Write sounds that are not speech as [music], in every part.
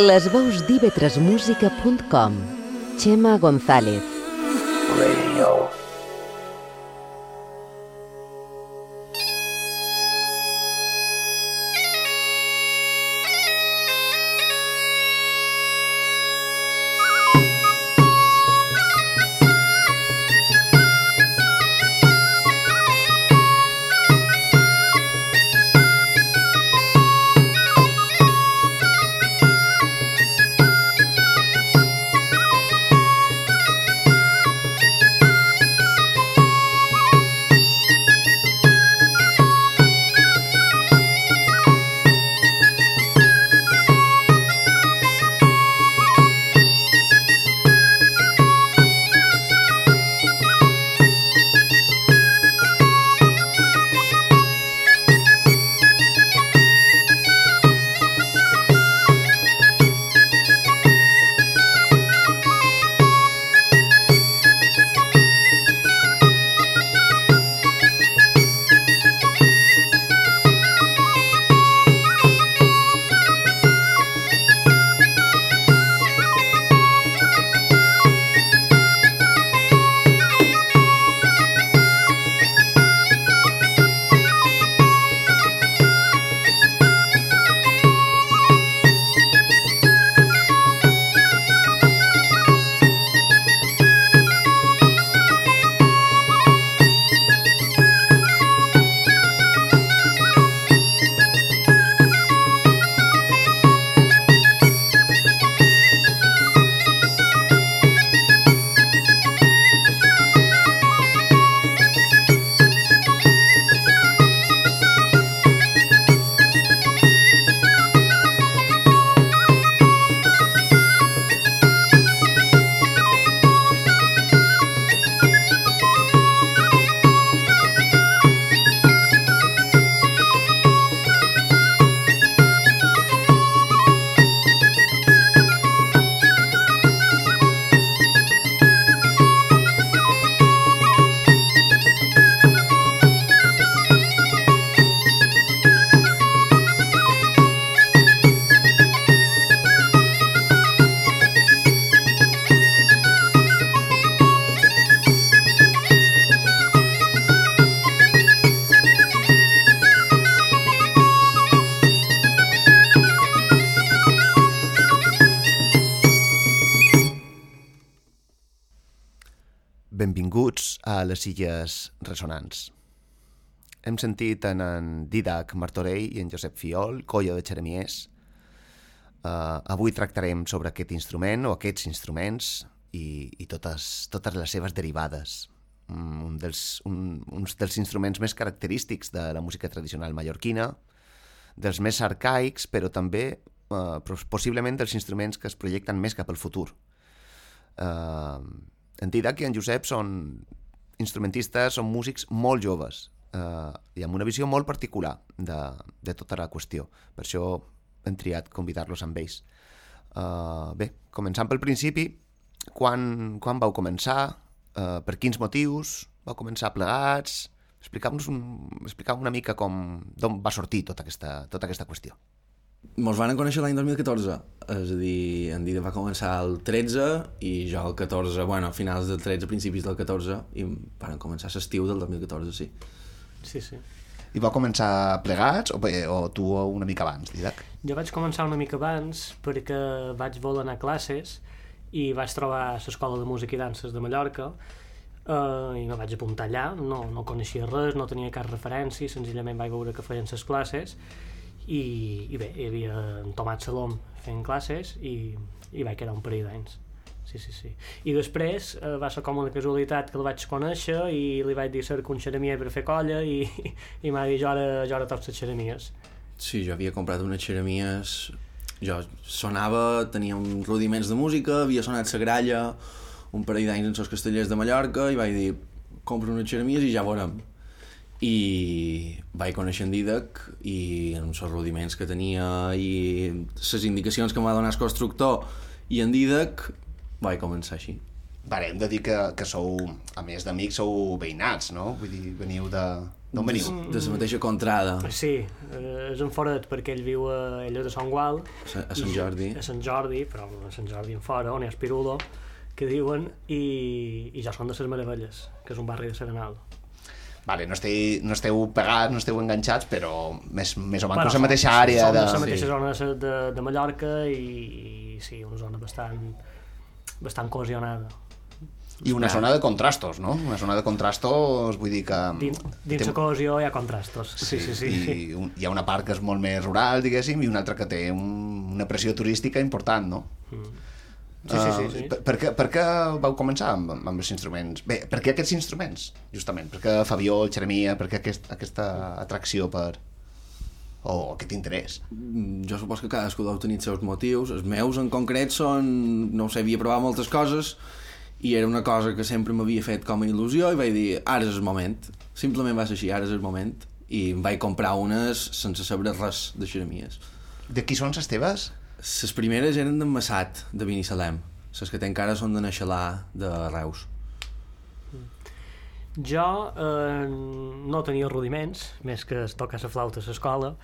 Les veus d'ivetresmusica.com Xema González Radio. Benvinguts a les Illes Resonants. Hem sentit en en Didac Martorell i en Josep Fiol, colla de Xeremies. Uh, avui tractarem sobre aquest instrument o aquests instruments i, i totes, totes les seves derivades. Mm, Un dels, un, uns dels instruments més característics de la música tradicional mallorquina, dels més arcaics, però també uh, possiblement dels instruments que es projecten més cap al futur. Uh, en Didac i en Josep són instrumentistes, són músics molt joves eh, i amb una visió molt particular de, de tota la qüestió. Per això hem triat convidar-los amb ells. Uh, bé, començant pel principi, quan, quan vau començar, uh, per quins motius, vau començar plegats... Explicau-nos un, explicau una mica com d'on va sortir tota aquesta, tota aquesta qüestió. Mos van conèixer l'any 2014, és a dir, en Dida va començar el 13 i jo el 14, bueno, a finals del 13, principis del 14, i van començar l'estiu del 2014, sí. Sí, sí. I vau començar plegats o, bé, o tu una mica abans, Didac? Jo vaig començar una mica abans perquè vaig voler anar a classes i vaig trobar l'Escola de Música i Danses de Mallorca eh, i me vaig apuntar allà, no, no coneixia res, no tenia cap referència, senzillament vaig veure que feien les classes i, i bé, hi havia en Tomat Salom fent classes i, i vaig quedar un parell d'anys. Sí, sí, sí. I després eh, va ser com una casualitat que el vaig conèixer i li vaig dir cerca un per fer colla i, [laughs] i m'ha dit jo ara, jo ara tocs les xeremies. Sí, jo havia comprat unes xeremies, jo sonava, tenia uns rudiments de música, havia sonat la gralla, un parell d'anys en els castellers de Mallorca i vaig dir, compro unes xeremies i ja veurem. I vaig conèixer en Didac i amb els rudiments que tenia i les indicacions que em va donar el constructor i en Didac vaig començar així. Vale, hem de dir que, que sou, a més d'amics, sou veïnats, no? Vull dir, veniu de... D'on veniu? De la mateixa contrada, Sí, eh, és en Foret perquè ell viu a, ell de Sant Gual. a a Sant Jordi. A Sant Jordi, però a Sant Jordi en fora, on hi ha Espirulo, que diuen, i, i jo són de les Meravelles, que és un barri de Serenal. Vale, no esteu, no esteu pegats, no esteu enganxats, però més, més o menys Bueno, la mateixa àrea som de... la mateixa Sí. zona de, de, Mallorca i, i sí, una zona bastant, bastant cohesionada. I una zona de contrastos, no? Una zona de contrastos, vull dir que... Dins, dins la cohesió hi ha contrastos. Sí, sí, sí. I un, hi ha una part que és molt més rural, diguéssim, i una altra que té un, una pressió turística important, no? Sí, sí, sí, sí. Uh, per, per, què, per què vau començar amb, amb els instruments? Bé, per què aquests instruments, justament? Per què Fabió, el Xeremia, per què aquest, aquesta atracció per... o aquest interès? Mm, Jo supos que cadascú deu tenir els seus motius. Els meus, en concret, són... No ho sé, havia provat moltes coses i era una cosa que sempre m'havia fet com a il·lusió i vaig dir, ara és el moment. Simplement va ser així, ara és el moment. I em vaig comprar unes sense saber res de xeremies. De qui són les teves? Les primeres eren d'en Massat, de Binissalem. Les que té encara són de Naixalà, de Reus. Jo eh, no tenia rudiments, més que es tocar la flauta a l'escola,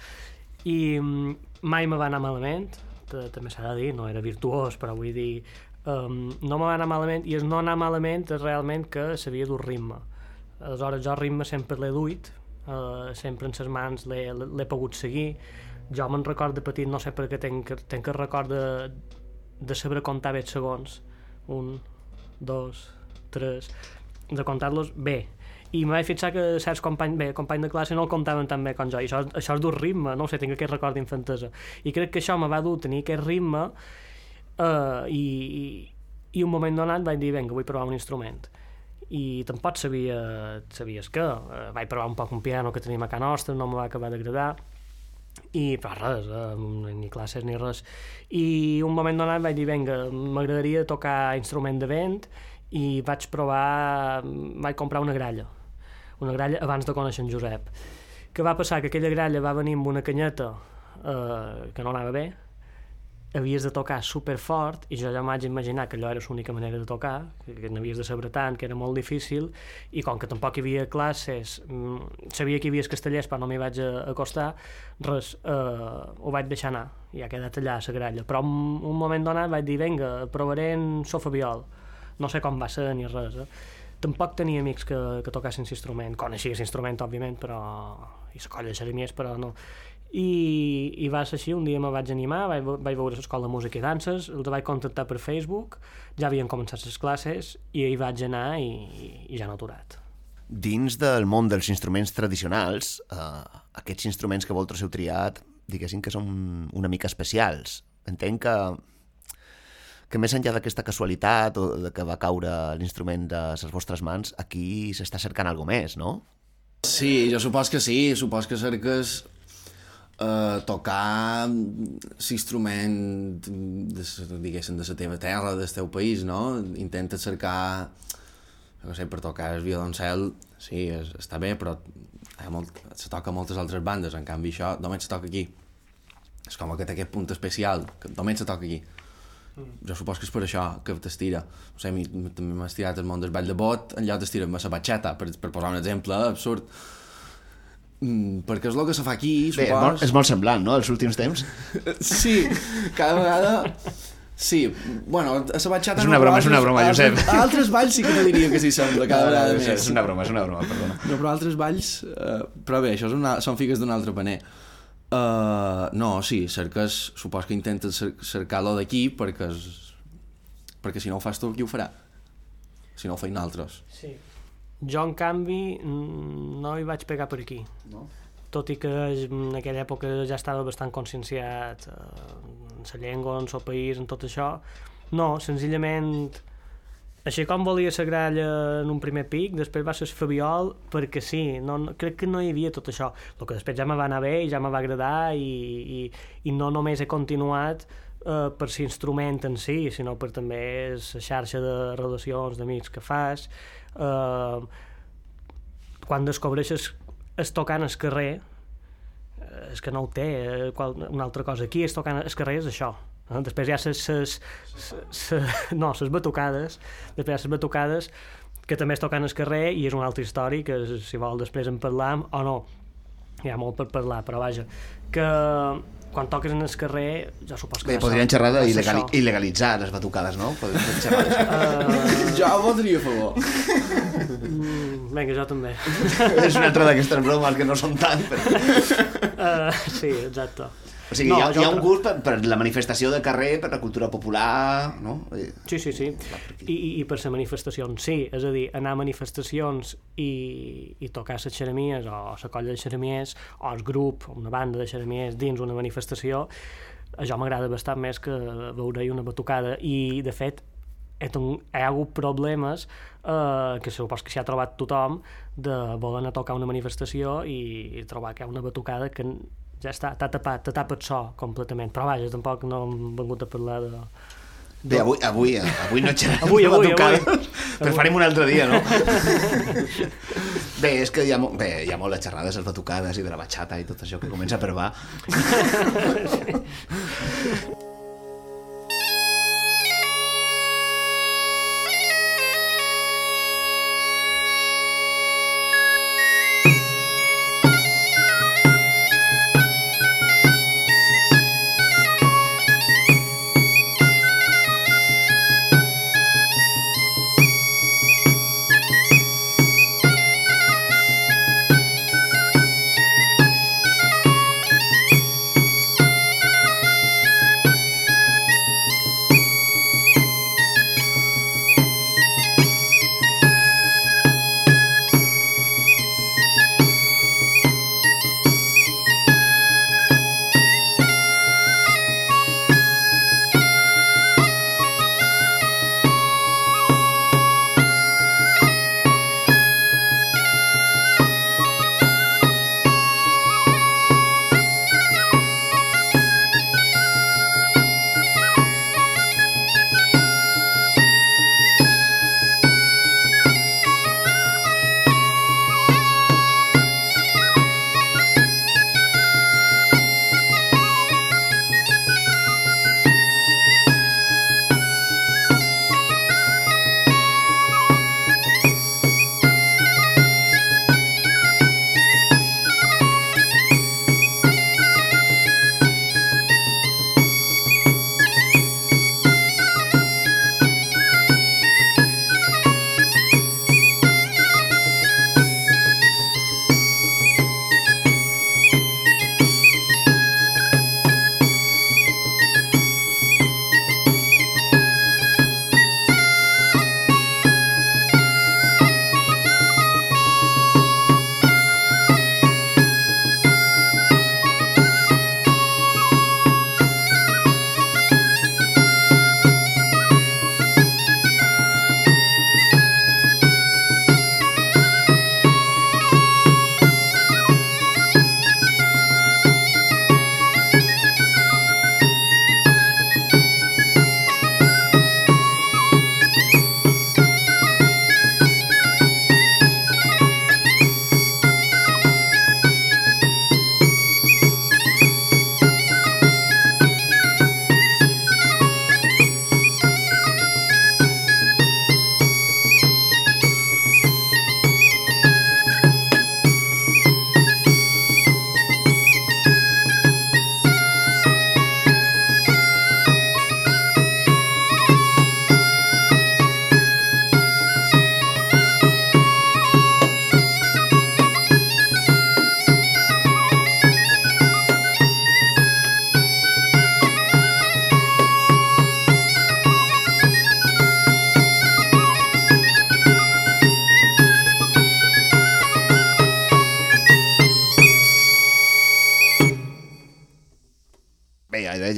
i mm, mai me va anar malament, també s'ha de dir, no era virtuós, però vull dir, um, no me va anar malament, i el no anar malament és realment que sabia dur ritme. Aleshores, jo ritme sempre l'he duit, uh, sempre en ses mans l'he pogut seguir. Jo me'n record de petit, no sé per què tenc, tenc el record de, de saber comptar bé segons. Un, dos, tres... De comptar-los bé. I vaig fixar que certs companys, bé, companys de classe no el comptaven tan bé com jo, i això, això és dur ritme, no sé, tinc aquest record d'infantesa. I crec que això me va dur tenir aquest ritme uh, i, i, i un moment donat vaig dir, vinga, vull provar un instrument i tampoc sabia, sabies què uh, vaig provar un poc un piano que tenim a casa nostra no me va acabar d'agradar i però res, eh, ni classes ni res. I un moment donat vaig dir vinga, m'agradaria tocar instrument de vent i vaig provar vaig comprar una gralla. Una gralla abans de conèixer en Josep. Que va passar? Que aquella gralla va venir amb una canyeta eh, que no anava bé havies de tocar super fort i jo ja m'haig imaginar que allò era l'única manera de tocar que, n'havies de saber tant, que era molt difícil i com que tampoc hi havia classes mm, sabia que hi havia castellers però no m'hi vaig acostar res, eh, ho vaig deixar anar i ha quedat allà a la gralla. Però un, un moment donat vaig dir vinga, provaré en sofabiol no sé com va ser ni res eh? tampoc tenia amics que, que tocassin l'instrument. Coneixia l'instrument òbviament però i la colla de però no i, i va ser així, un dia me vaig animar vaig, vaig veure l'escola de música i danses els vaig contactar per Facebook ja havien començat les classes i hi vaig anar i, i, i ja no he aturat Dins del món dels instruments tradicionals, eh, aquests instruments que vosaltres heu triat, diguéssim que són una mica especials. Entenc que, que més enllà d'aquesta casualitat o de que va caure l'instrument de les vostres mans, aquí s'està cercant alguna més, no? Sí, jo supos que sí, supos que cerques eh, tocar l'instrument de, sa- diguéssim, de la teva terra, del teu país, no? Intenta cercar no sé, per tocar el violoncel sí, és, està bé, però ha molt, se toca a moltes altres bandes, en canvi això només se toca aquí. És com que té aquest punt especial que només se toca aquí. Jo supos que és per això que t'estira. No sé, a també m'ha estirat el món del ball de bot en lloc d'estirar-me la batxeta per, per posar un exemple absurd mm, perquè és el que se fa aquí Bé, és supos molt, és molt semblant, no?, els últims temps. [laughs] Sí, cada vegada... Sí, bueno, a la batxata... És una broma, és una broma, altres- Josep. A altres balls sí que te diria que sí sembla cada vegada és, més. és una broma, és una broma, perdona. No, però altres balls... Uh, però bé, això és una, són figues d'un altre paner. Uh, no, sí, cerques... Supos que intentes cer cercar-lo d'aquí perquè, és, perquè si no ho fas tu, qui ho farà? Si no ho feien altres. sí. Jo en canvi mm, no hi vaig pegar per aquí. No? tot i que en aquella època ja estava bastant conscienciat eh, en la llengua, en el país, en tot això. No, senzillament així com volia la gralla en un primer pic, després va ser Fabiol perquè sí, no, no, crec que no hi havia tot això. El que després ja me va anar bé i ja me va agradar i, i, i no només he continuat eh, per l'instrument en si, sinó per també la xarxa de relacions d'amics que fas eh, quan descobreixes es tocant al carrer eh, és que no ho té eh, qual, una altra cosa aquí és tocant al carrer és això Eh? Després hi ha ses, ses, ses, no, ses batucades, després hi ha ses batucades que també es toquen al carrer i és una altra història que si vol després en parlam o no, hi ha molt per parlar, però vaja, que quan toques en el carrer, jo supos que Bé, podrien xerrar d'il·legali- il·legalitzar les batucades, no? Podrien xerrar d'això. [laughs] Jo votaria a favor. Mm, Vinga, jo també. és una altra d'aquestes bromes que no són tant, però... Uh, sí, exacte. O sigui, No, hi, ha, hi ha un gust per, per la manifestació de carrer, per la cultura popular, no? Eh, Sí, sí, sí. I, i, I per les manifestacions, sí. És a dir, anar a manifestacions i, i tocar les xeremies o la colla de xeremies o el grup, una banda de xeremies dins una manifestació, això m'agrada bastant més que veure-hi una batucada. I, de fet, he, ha hagut problemes eh, que supos que s'hi ha trobat tothom de voler anar a tocar una manifestació i, i trobar que hi ha una batucada que ja està, t'ha tapat, t'ha tapat so completament. Però vaja, tampoc no hem vengut a parlar de, Bé, avui, avui, avui no xerrem Avui, avui, batucades, avui. però farem un altre dia, no? [laughs] Bé, és que hi ha, bé, hi ha molt de xerrades, les batucades i de la batxata i tot això que comença per va. [laughs] Bé,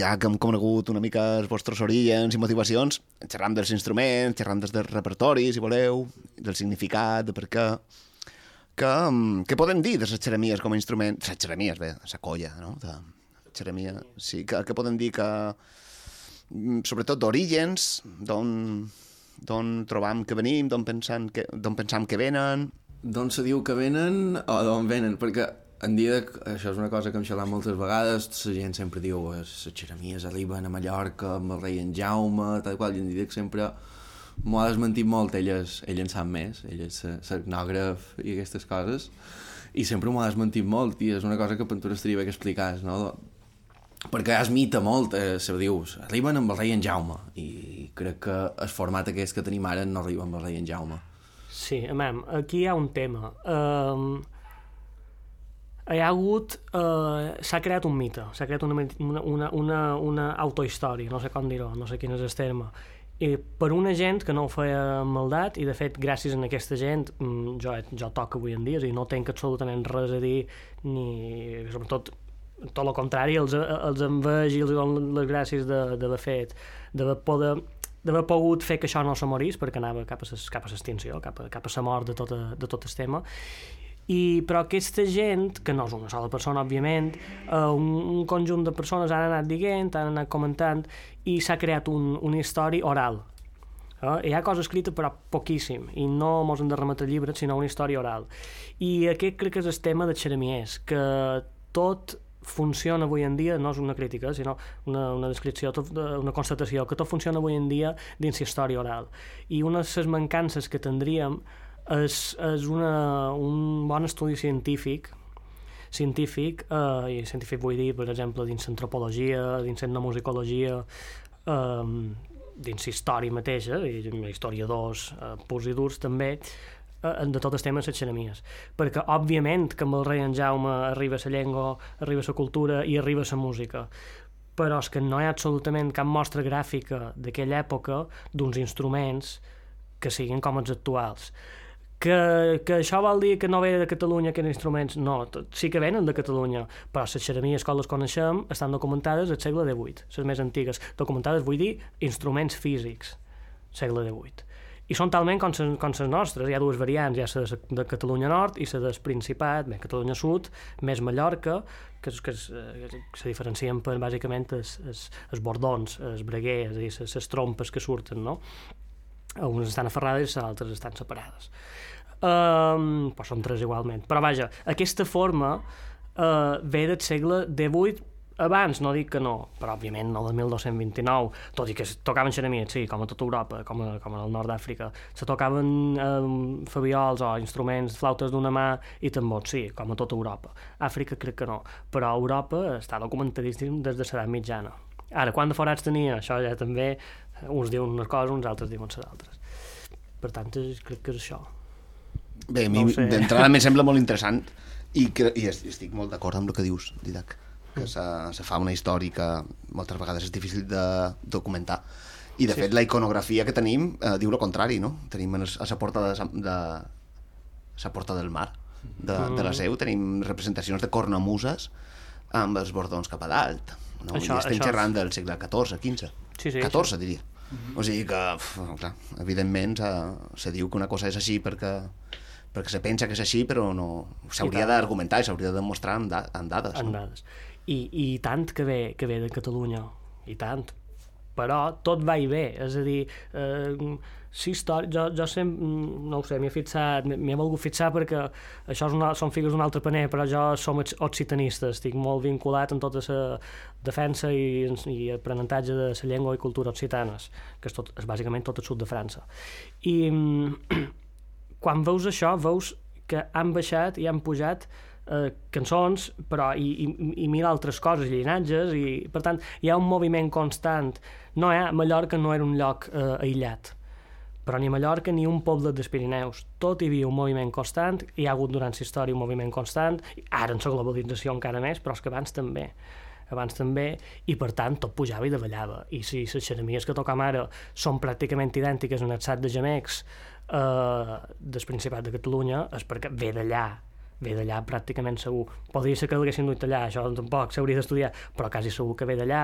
ja, que hem conegut una mica els vostres orígens i motivacions, xerram dels instruments, xerram dels repertoris, si voleu, del significat, de per què... Que, mm, què podem dir de les xeremies com a instrument? Les xeremies, bé, la colla, no? De xeremia. Sí, que, que podem dir que... mm, Sobretot d'orígens, d'on trobam que venim, d'on pensam que, pensam que venen... D'on se diu que venen o d'on venen? Perquè en dia, això és una cosa que hem xalat moltes vegades, la gent sempre diu les xeramies arriben a Mallorca amb el rei en Jaume, tal qual, i en que sempre m'ho ha desmentit molt, ell, és, ell en sap més, ell és etnògraf i aquestes coses, i sempre m'ho ha desmentit molt, i és una cosa que tu estaria bé que explicaves, no? perquè es mita molt, eh, se dius, arriben amb el rei en Jaume, i crec que el format aquest que tenim ara no arriba amb el rei en Jaume. Sí, amam, aquí hi ha un tema. Um, hi ha hagut... Uh, s'ha creat un mite, s'ha creat una, una, una, una autohistòria, no sé com dir-ho, no sé quin és el terme, i per una gent que no ho feia maldat i de fet gràcies a aquesta gent mm, jo, jo toc avui en dia, és dir, no tenc absolutament res a dir ni sobretot tot el contrari, els, els enveg i els dono les gràcies d'haver fet, d'haver poder d'haver pogut fer que això no se morís perquè anava cap a, a l'extinció, cap a, cap a la mort de tot, a, de tot el tema i, però aquesta gent, que no és una sola persona, òbviament, eh, un, un conjunt de persones han anat dient, han anat comentant, i s'ha creat un, una història oral. Eh? Hi ha coses escrites, però poquíssim, i no mos hem de remetre llibres, sinó una història oral. I aquest crec que és el tema de Xeramies, que tot funciona avui en dia, no és una crítica, sinó una, una descripció, tot, una constatació, que tot funciona avui en dia dins la història oral. I una de les mancances que tindríem és, és una, un bon estudi científic científic, eh, i científic vull dir, per exemple, dins l'antropologia, dins la musicologia, eh, dins història mateixa, i historiadors eh, purs i durs també, eh, de tot el tema de les xeremies. Perquè, òbviament, que amb el rei en Jaume arriba la llengua, arriba la cultura i arriba la música, però és que no hi ha absolutament cap mostra gràfica d'aquella època d'uns instruments que siguin com els actuals. Que, que això vol dir que no ve de Catalunya aquests instruments? No, tot, sí que venen de Catalunya, però les xeremies com les coneixem estan documentades al segle XVIII, les més antigues. Documentades vull dir instruments físics, segle XVIII. I són talment com, ses, com les nostres, hi ha dues variants, hi ha la de Catalunya Nord i la del Principat, bé, Catalunya Sud, més Mallorca, que, que, que se diferencien per, bàsicament, els, bordons, els breguers, és a dir, les, les trompes que surten, no? Unes estan aferrades i altres estan separades. Um, però són tres igualment. Però vaja, aquesta forma uh, ve del segle XVIII abans, no dic que no, però òbviament no del 1229, tot i que tocaven xeremies, sí, com a tota Europa, com, a, com al nord d'Àfrica, se tocaven um, fabiols o instruments, flautes d'una mà i tambors, sí, com a tota Europa. Àfrica crec que no, però Europa està documentadíssim des de l'edat mitjana. Ara, quant de forats tenia? Això ja també, uns diuen unes coses, uns altres diuen les altres. Per tant, crec que és això. Bé, a mi no sé. d'entrada [laughs] me sembla molt interessant i, que, i estic molt d'acord amb el que dius, Didac, que mm. se, se fa una història que moltes vegades és difícil de documentar. I, de sí. fet, la iconografia que tenim eh, diu el contrari, no? Tenim a la porta de, de la porta del mar de, mm. de la mm. seu, tenim representacions de cornamuses amb els bordons cap a dalt. No? Això, I estem això xerrant és... del segle XIV, XV. Sí, sí, 14, sí. diria. Mm -hmm. O sigui que, uf, clar, evidentment se, se diu que una cosa és així perquè perquè se pensa que és així, però no s'hauria d'argumentar i s'hauria de demostrar amb, da amb dades. Amb no? dades. I, I tant que ve, que ve de Catalunya, i tant. Però tot va i bé, és a dir, eh, sí, història, jo, jo sempre, no ho sé, m'he fixat, m'he volgut fixar perquè això és una, són figues d'un altre paner, però jo som occitanista, estic molt vinculat en tota la defensa i, i aprenentatge de la llengua i cultura occitanes, que és, tot, és bàsicament tot el sud de França. I [clears throat] quan veus això, veus que han baixat i han pujat eh, cançons, però i, i, i mil altres coses, llinatges, i per tant hi ha un moviment constant. No, eh? Mallorca no era un lloc eh, aïllat, però ni Mallorca ni un poble dels Pirineus. Tot hi havia un moviment constant, hi ha hagut durant la història un moviment constant, ara en la globalització encara més, però és que abans també abans també, i per tant tot pujava i davallava. I si les xeremies que tocam ara són pràcticament idèntiques en el sat de gemecs eh, del Principat de Catalunya és perquè ve d'allà ve d'allà pràcticament segur. Podria ser que l'haguessin dut allà, això tampoc s'hauria d'estudiar, però quasi segur que ve d'allà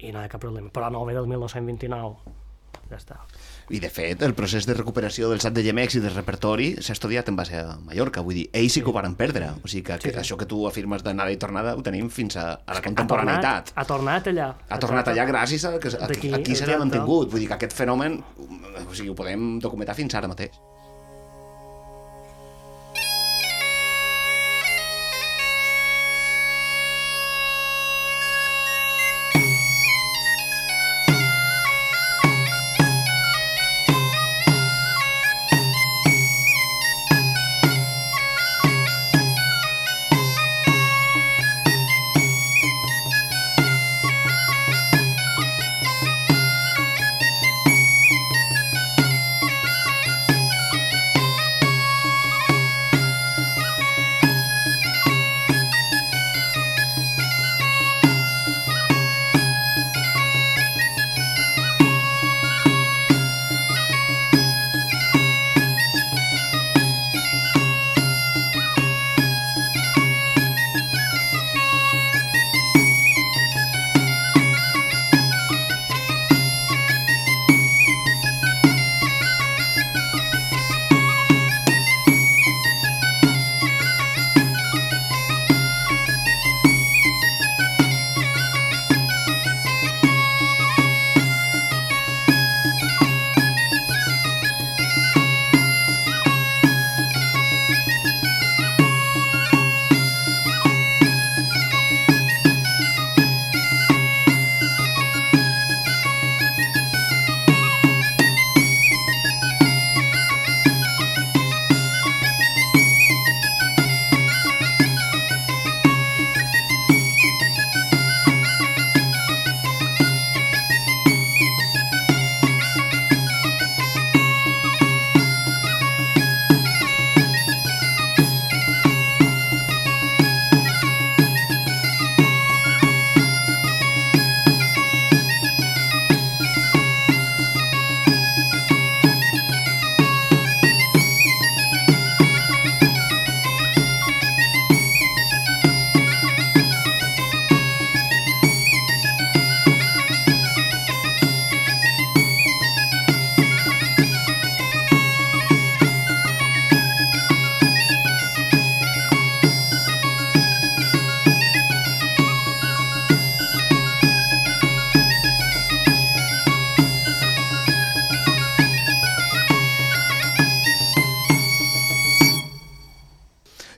i no hi ha cap problema. Però no ve del 1929. Ja està. I, de fet, el procés de recuperació del sat de Gemex i del repertori s'ha estudiat en base a Mallorca. Vull dir, ells sí que ho van perdre. O sigui que, sí, sí. això que tu afirmes d'anada i tornada ho tenim fins a, a la contemporaneïtat. Ha tornat, ha tornat allà. Ha tornat allà gràcies a que aquí, aquí s'ha mantingut. Vull dir que aquest fenomen o sigui, ho podem documentar fins ara mateix.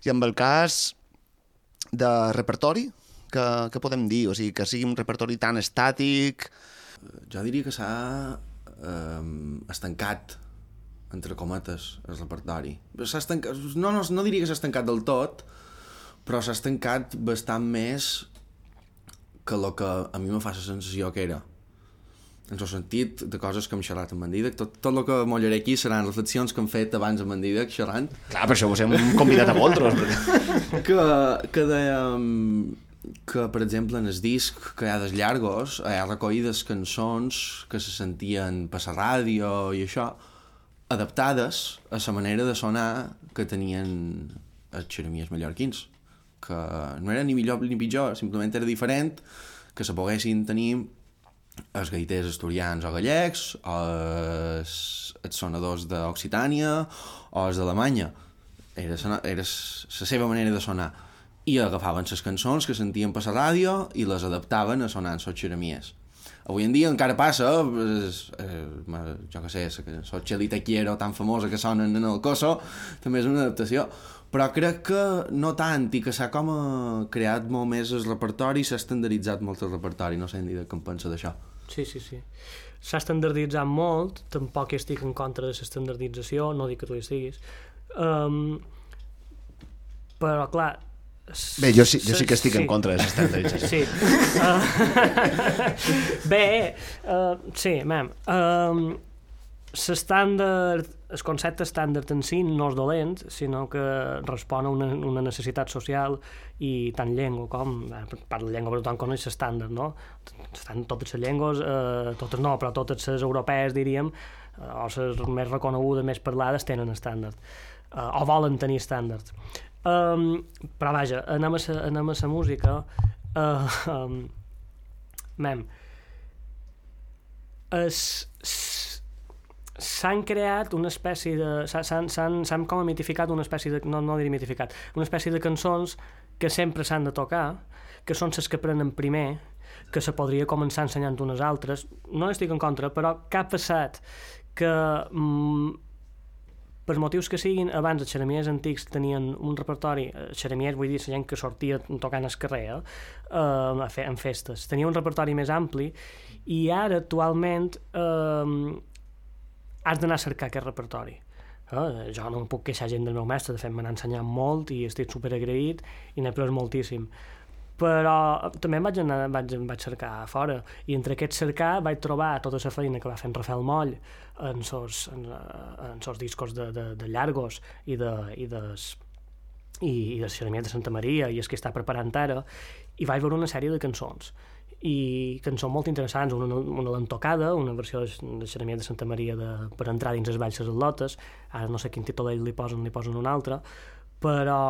I amb el cas de repertori, que, que podem dir? O sigui, que sigui un repertori tan estàtic... Jo diria que s'ha eh, estancat, entre cometes, el repertori. Estancat... No, no, no diria que s'ha estancat del tot, però s'ha estancat bastant més que el que a mi me fa la sensació que era en el sentit de coses que hem xerrat amb en Didac. Tot, tot el que mollaré aquí seran reflexions que hem fet abans amb en Didac xerrant. Clar, per això vos hem convidat a vosaltres. [laughs] Que, que dèiem que, per exemple, en el disc que hi ha dels llargos, hi ha recollides cançons que se sentien per la ràdio i això, adaptades a la manera de sonar que tenien els xeremies mallorquins que no era ni millor ni pitjor, simplement era diferent que se poguessin tenir els gaiters asturians o gallecs, o els, els sonadors d'Occitània, o els d'Alemanya. Era, era la seva manera de sonar. I agafaven les cançons que sentien per la ràdio i les adaptaven a sonar en les xeremies. Avui en dia encara passa, és, eh, jo què sé, la cançó Chelita Quiero tan famosa que sonen en el Coso, també és una adaptació, però crec que no tant i que s'ha com creat molt més el repertori s'ha estandarditzat molt el repertori no sé ni de què em pensa d'això Sí, sí, sí. S'ha estandarditzat molt, tampoc estic en contra de l'estandardització, no dic que tu hi estiguis, um, però clar... Bé, jo sí, jo sí que estic sí. en contra de l'estandardització. Sí. Uh, [laughs] bé, uh, sí, mem, um, l'estàndard el concepte estàndard en si no és dolent, sinó que respon a una, una necessitat social i tant llengua com, eh, parlo de llengua però tant coneix l'estàndard, no? Estan totes les llengües, eh, totes no, però totes les europees, diríem, eh, o les més reconegudes, més parlades, tenen estàndard, eh, o volen tenir estàndard. Um, però vaja, anem a sa, anem a la música, uh, um, mem, es, s'han creat una espècie de... s'han com a mitificat una espècie de... no, no diré mitificat, una espècie de cançons que sempre s'han de tocar, que són les que prenen primer, que se podria començar ensenyant unes altres. No estic en contra, però què ha passat? Que mm, per motius que siguin, abans els xeremiers antics tenien un repertori, eh, xeremiers vull dir la gent que sortia tocant al carrer, eh, eh, en festes, tenia un repertori més ampli i ara actualment eh, has d'anar a cercar aquest repertori. Eh? Jo no em puc queixar gent del meu mestre, de fet m'han ensenyat molt i estic super agraït i n'he après moltíssim però també em vaig, anar, vaig, em vaig cercar a fora i entre aquest cercar vaig trobar tota la feina que va fer en Rafael Moll en sos, en, en sos discos de, de, de llargos i de, i de, i, i de Xeremiat de Santa Maria i és que està preparant ara i vaig veure una sèrie de cançons i cançons molt interessants, una, una lentocada, una versió de Xeremiat de Santa Maria de, per entrar dins les valls lotes, ara no sé quin títol li posen, li posen un altre, però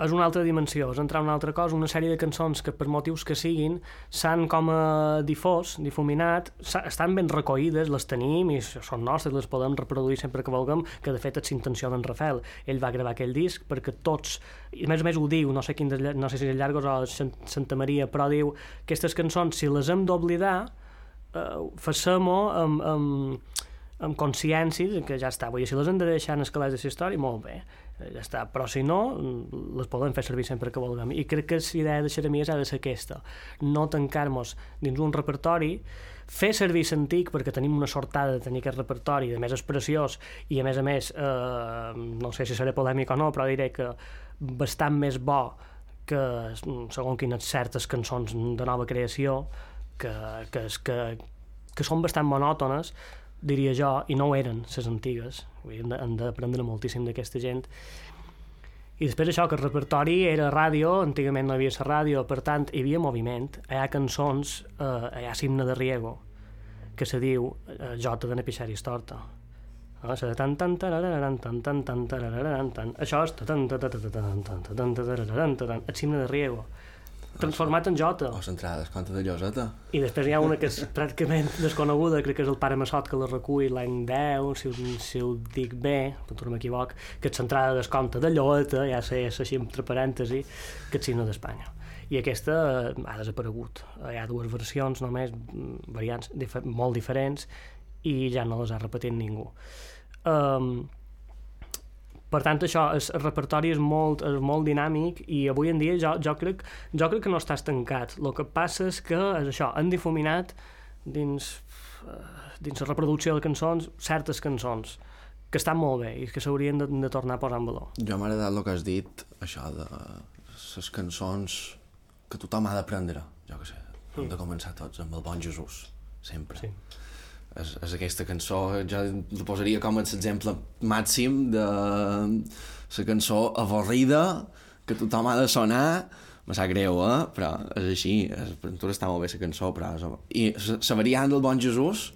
és una altra dimensió, és entrar una altra cosa, una sèrie de cançons que per motius que siguin s'han com a difós, difuminat, estan ben recollides, les tenim i són nostres, les podem reproduir sempre que vulguem, que de fet és intenció d'en Rafael. Ell va gravar aquell disc perquè tots, i a més a més ho diu, no sé, quin, no sé si és Llargos o Santa Maria, però diu que aquestes cançons, si les hem d'oblidar, eh, facem-ho amb, amb, amb consciència que ja està. Vull dir, si les hem de deixar en escalars de la història, molt bé Eh, ja està, però si no les podem fer servir sempre que vulguem. I crec que la idea de Xeremies ha de ser aquesta. No tancar-nos dins un repertori fer servir l'antic perquè tenim una sortada de tenir aquest repertori de més és preciós i a més a més eh, no sé si seré polèmic o no però diré que bastant més bo que segons quines certes cançons de nova creació que, que, que, que són bastant monòtones diria jo, i no ho eren, les antigues. Vull hem d'aprendre moltíssim d'aquesta gent. I després això, que el repertori era ràdio, antigament no hi havia la ràdio, per tant, hi havia moviment. Hi ha cançons, eh, hi ha Simne de Riego, que se diu eh, Jota de Nepixeris Torta. Ah, tan tan tan tan tan tan tan tan això és tan tan tan tan tan tan tan tan tan el Simne de Riego transformat en Jota. O l'entrada del conte de Lloseta. I després hi ha una que és pràcticament desconeguda, crec que és el pare Massot que la recull l'any 10, si, si ho dic bé, no m'equivoc, que és l'entrada del conte de Lloeta, ja sé, és així entre parèntesi, que és signo d'Espanya. I aquesta eh, ha desaparegut. Hi ha dues versions només, variants difer molt diferents, i ja no les ha repetit ningú. Um, Per tant, això, el, el repertori és molt, és molt dinàmic i avui en dia jo, jo, crec, jo crec que no està estancat. El que passa és que és això, han difuminat dins, eh, dins la reproducció de cançons certes cançons que estan molt bé i que s'haurien de, de tornar a posar en valor. Jo m'ha agradat el que has dit, això de les cançons que tothom ha d'aprendre, jo que sé, hem de començar tots amb el bon Jesús, sempre. Sí. És, és aquesta cançó, jo la posaria com a l'exemple màxim de la cançó avorrida que tothom ha de sonar, me sap greu, eh? però és així, és, tu està molt bé la cançó, però és, i la variant del bon Jesús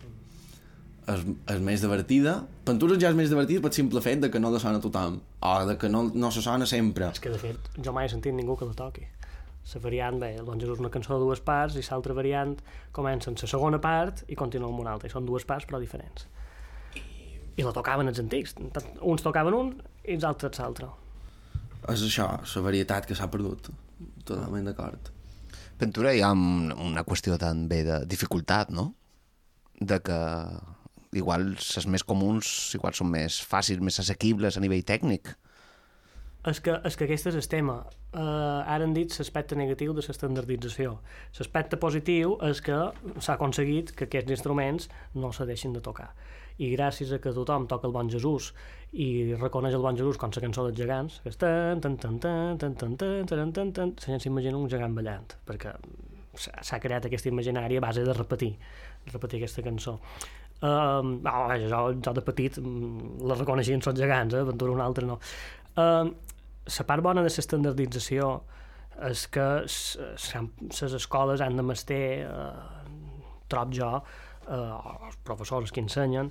és, és més divertida. Per tu ja és més divertida pel simple fet de que no la sona tothom, o de que no, no se sona sempre. És que, de fet, jo mai he sentit ningú que la toqui. La variant, bé, el Bon Jesús és una cançó de dues parts i l'altra variant comença en la segona part i continua amb una altra. I són dues parts però diferents. I la tocaven els antics. Tant- Uns tocaven un i els altres l'altre. És això, la varietat que s'ha perdut. Totalment d'acord. Ventura hi ha un- una qüestió també de dificultat, no? De que igual les més comuns igual són més fàcils, més assequibles a nivell tècnic. És que, és que aquest és el tema. Uh, ara han dit l'aspecte negatiu de l'estandardització. L'aspecte positiu és que s'ha aconseguit que aquests instruments no se deixin de tocar. I gràcies a que tothom toca el Bon Jesús i reconeix el Bon Jesús com la cançó dels gegants, que és tan, tan, tan, tan, tan, tan, tan, tan, tan, tan, la gent s'imagina un gegant ballant, perquè s'ha creat aquest imaginari a base de repetir, repetir aquesta cançó. Um, no, jo, jo de petit mm, la reconeixia en els gegants, eh? Ventura un altre no. Um, la part bona de l'estandardització és que les escoles han de mester, eh, trob jo, eh, els professors que ensenyen,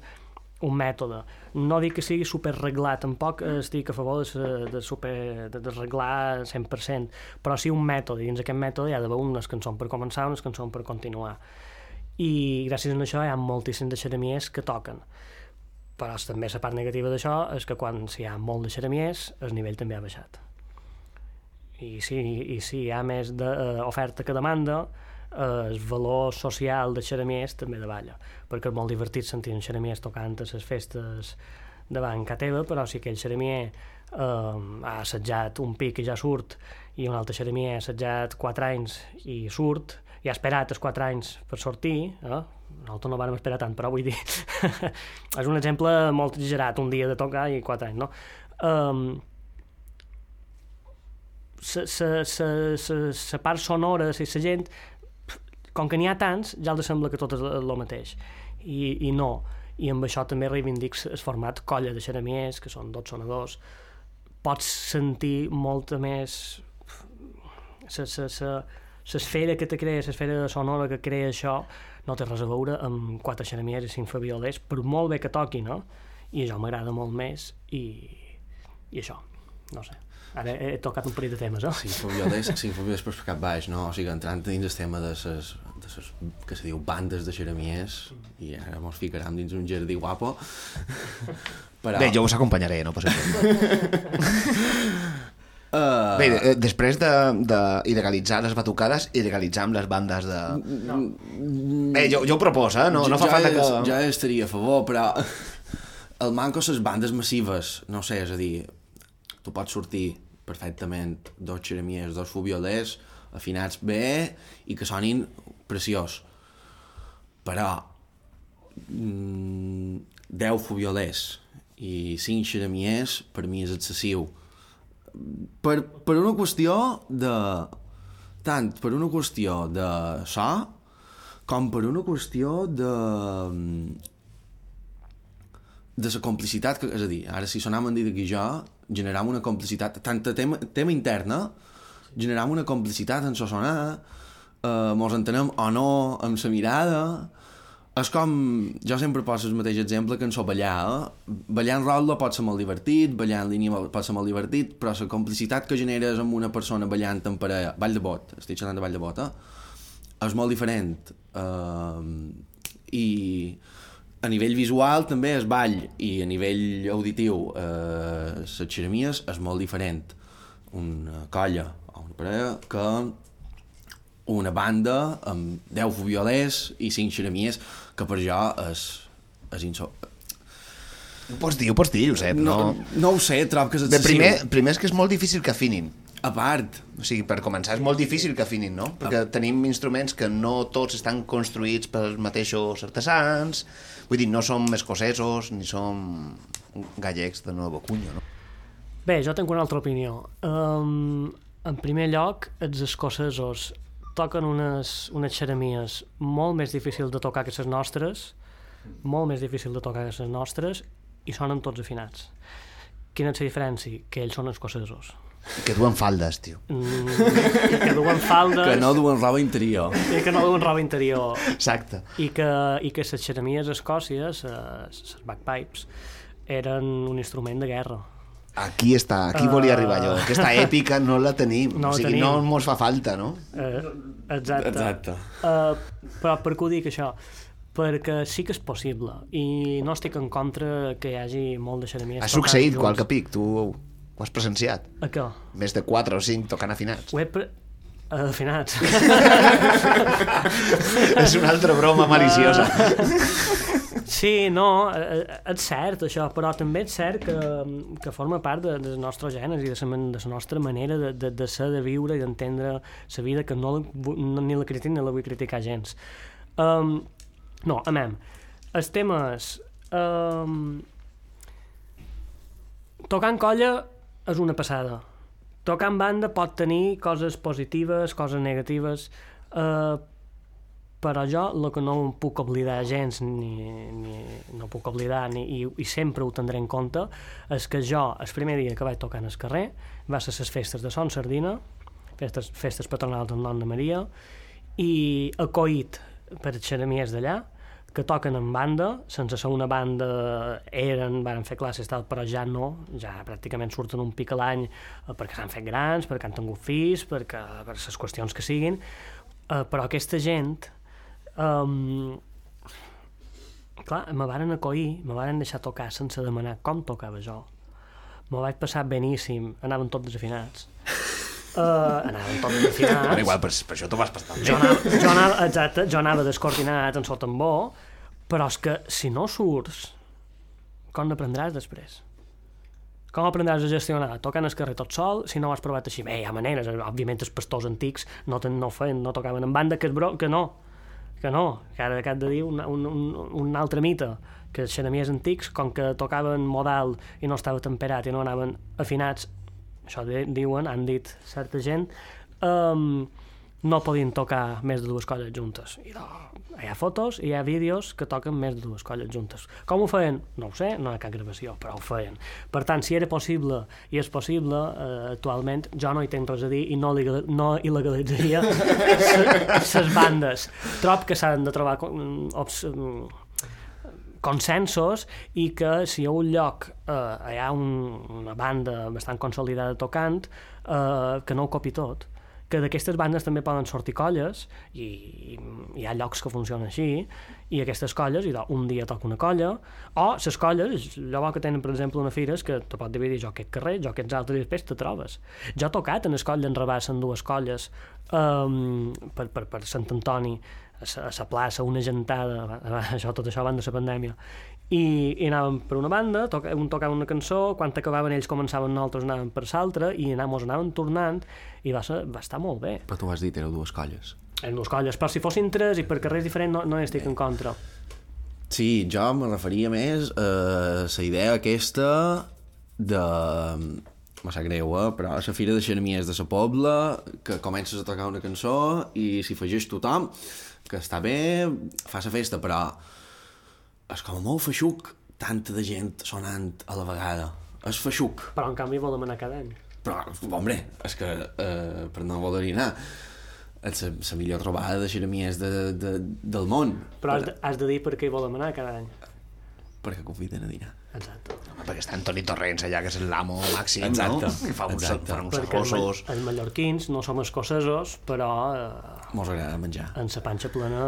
un mètode. No dic que sigui superreglat, tampoc estic a favor de, de, super, de, de reglar 100%, però sí un mètode, dins aquest mètode hi ha d'haver unes cançons per començar, unes cançons per continuar. I gràcies a això hi ha moltíssims de xeremiers que toquen però també la part negativa d'això és que quan hi ha molt de xeremiers el nivell també ha baixat i si, i si hi ha més de, oferta que demanda el valor social de xeremiers també davalla perquè és molt divertit sentir un xeremiers tocant a les festes davant ca teva però si aquell xeremier eh, ha assetjat un pic i ja surt i un altre xeremier ha assetjat 4 anys i surt i ha esperat els 4 anys per sortir eh? Nosaltres no vàrem esperar tant, però vull dir [laughs] és un exemple molt exagerat, un dia de tocar i quatre anys, no? Um, la part sonora, la gent com que n'hi ha tants, ja els sembla que tot és el mateix. I, i no. I amb això també reivindic el format colla de xeremiers, que són dos sonadors. Pots sentir molta més l'esfera que te crea, l'esfera sonora que crea això no té res a veure amb quatre xeremiers i cinc fabiolers, per molt bé que toqui, no? I això m'agrada molt més i, i això, no sé. Ara he, tocat un parell de temes, eh? Sí, fabiolers, sí, fabiolers per cap baix, no? O sigui, entrant dins el tema de ses, de ses, que se diu bandes de xeremiers i ara mos ficarem dins un jardí guapo. Però... Bé, jo us acompanyaré, no passa res. [laughs] Uh, Bé, eh, després d'il·legalitzar de, les batucades, il·legalitzam les bandes de... No. Bé, jo, jo ho proposo, eh? No, no fa ja falta que... Ja estaria a favor, però el manco les bandes massives, no sé, és a dir, tu pots sortir perfectament dos xeremiers, dos fubiolers, afinats bé i que sonin preciós. Però mm, 10 fubiolers i 5 xeremiers per mi és excessiu per, per una qüestió de... tant per una qüestió de so com per una qüestió de de la complicitat que, és a dir, ara si sonam en dit aquí jo generam una complicitat tant a tema, tema interna generam una complicitat en so sonar eh, mos entenem o no amb la mirada és com, jo sempre poso el mateix exemple que en so ballar, eh? ballar en rotle pot ser molt divertit, ballar en línia pot ser molt divertit, però la complicitat que generes amb una persona ballant en parella, ball de bot, estic xerrant de ball de bot, eh? és molt diferent. Uh, I a nivell visual també és ball, i a nivell auditiu uh, les xeremies és molt diferent. Una colla o una parella que una banda amb 10 violers i 5 xeremies que per jo és, és inso... Ho pots dir, ho pots dir, Josep, no... No, no ho sé, trob que és De excessiu. primer, primer és que és molt difícil que afinin. A part, O sigui, per començar, és molt difícil que afinin, no? Perquè tenim instruments que no tots estan construïts pels mateixos artesans, vull dir, no som escocesos ni som gallecs de Nuevo Cuño, no? Bé, jo tinc una altra opinió. Um, en primer lloc, els escocesos toquen unes, unes xeremies molt més difícils de tocar que les nostres, molt més difícil de tocar que les nostres, i sonen tots afinats. Quina és la diferència? Que ells són escocesos. Que duen faldes, tio. Mm, I que duen faldes... que no duen roba interior. I que no duen roba interior. Exacte. I que, i que les xeremies a Escòcia, les bagpipes, eren un instrument de guerra. Aquí està, aquí volia arribar jo. Aquesta èpica no la tenim, No la o sigui, tenim. no mos fa falta, no? Eh, exacte. Exacte. Uh, però per què ho dic això? Perquè sí que és possible i no estic en contra que hi hagi molt de xeremies Ha succeït junts. qualque pic, tu ho has presenciat. A què? Més de 4 o 5 tocant afinats. Ho he pre... afinats. [laughs] És una altra broma maliciosa. [laughs] Sí, no, eh, eh, és cert això, però també és cert que, que forma part de, del nostre gènere i de la, de la nostra manera de, de, de ser, de viure i d'entendre la vida, que no, no, ni la critico ni la vull criticar gens. Um, no, amem, el tema és... Um, en colla és una passada. Tocar en banda pot tenir coses positives, coses negatives, eh, però jo el que no em puc oblidar gens ni, ni no puc oblidar ni, i, i sempre ho tindré en compte és que jo el primer dia que vaig tocar en el carrer va ser les festes de Son Sardina festes, festes patronals del nom de Maria i acoït per xeremies d'allà que toquen en banda, sense ser una banda eren, van fer classes tal, però ja no, ja pràcticament surten un pic a l'any eh, perquè s'han fet grans, perquè han tingut fills, perquè, per les qüestions que siguin, eh, però aquesta gent um, clar, me varen acoir, me varen deixar tocar sense demanar com tocava jo. Me vaig passar beníssim, anaven tots desafinats. Uh, anaven tots desafinats. Però igual, per, per això t'ho vas passar Jo bé. anava, jo anava, exacte, jo anava descoordinat en sota tambó, però és que si no surts, com n'aprendràs després? Com aprendràs a gestionar? Tocant el carrer tot sol, si no ho has provat així. Bé, hi ha maneres, òbviament els pastors antics no, ten, no, feien, no tocaven en banda, que, és bro, que no, que no, que ara cap de dir un, un, un, un altre mite, que els xeremies antics, com que tocaven modal i no estava temperat i no anaven afinats, això di- diuen, han dit certa gent, um, no podien tocar més de dues colles juntes. I no, hi ha fotos i hi ha vídeos que toquen més de dues colles juntes. Com ho feien? No ho sé, no hi ha cap gravació, però ho feien. Per tant, si era possible i és possible, eh, actualment, jo no hi tinc res a dir i no, legal, no il·legalitzaria [laughs] les bandes. Trob que s'han de trobar com- obs, consensos i que si a un lloc eh, hi ha un, una banda bastant consolidada tocant, eh, que no ho copi tot que d'aquestes bandes també poden sortir colles i, i hi ha llocs que funcionen així i aquestes colles, i un dia toca una colla o les colles, allò que tenen per exemple una fira és que te pot dividir jo aquest carrer jo aquests altres i després te trobes. Jo he tocat en el coll d'en Rabàs en dues colles um, per, per, per Sant Antoni a la plaça, una gentada, [laughs] això, tot això abans de la pandèmia, i, i anàvem per una banda, toca, un tocava una cançó, quan acabaven ells començaven nosaltres anàvem per l'altra, i anàvem, anàvem tornant, i va, ser, va estar molt bé. Però tu has dit, éreu dues colles. En dues colles, però si fossin tres i per carrers diferents no, no hi estic en contra. Sí, jo me referia més a la idea aquesta de... Me sap greu, eh? però la Fira de Xermies de la Pobla, que comences a tocar una cançó i s'hi afegeix tothom, que està bé, fa la festa, però és com molt feixuc tanta de gent sonant a la vegada. És feixuc. Però en canvi volem anar cada any. Però, hombre, és que eh, per no voler anar és la, la millor trobada de xeremies de, de, del món. Però has de, has de dir per què hi volem anar cada any. Perquè conviden a dinar. Exacte. Home, perquè està Antoni Torrents allà, que és l'amo màxim, Exacte, no? Que fa uns, fa uns Perquè els, arrossos. els mallorquins no som escocesos, però eh, Mos agrada menjar. en sa panxa plena...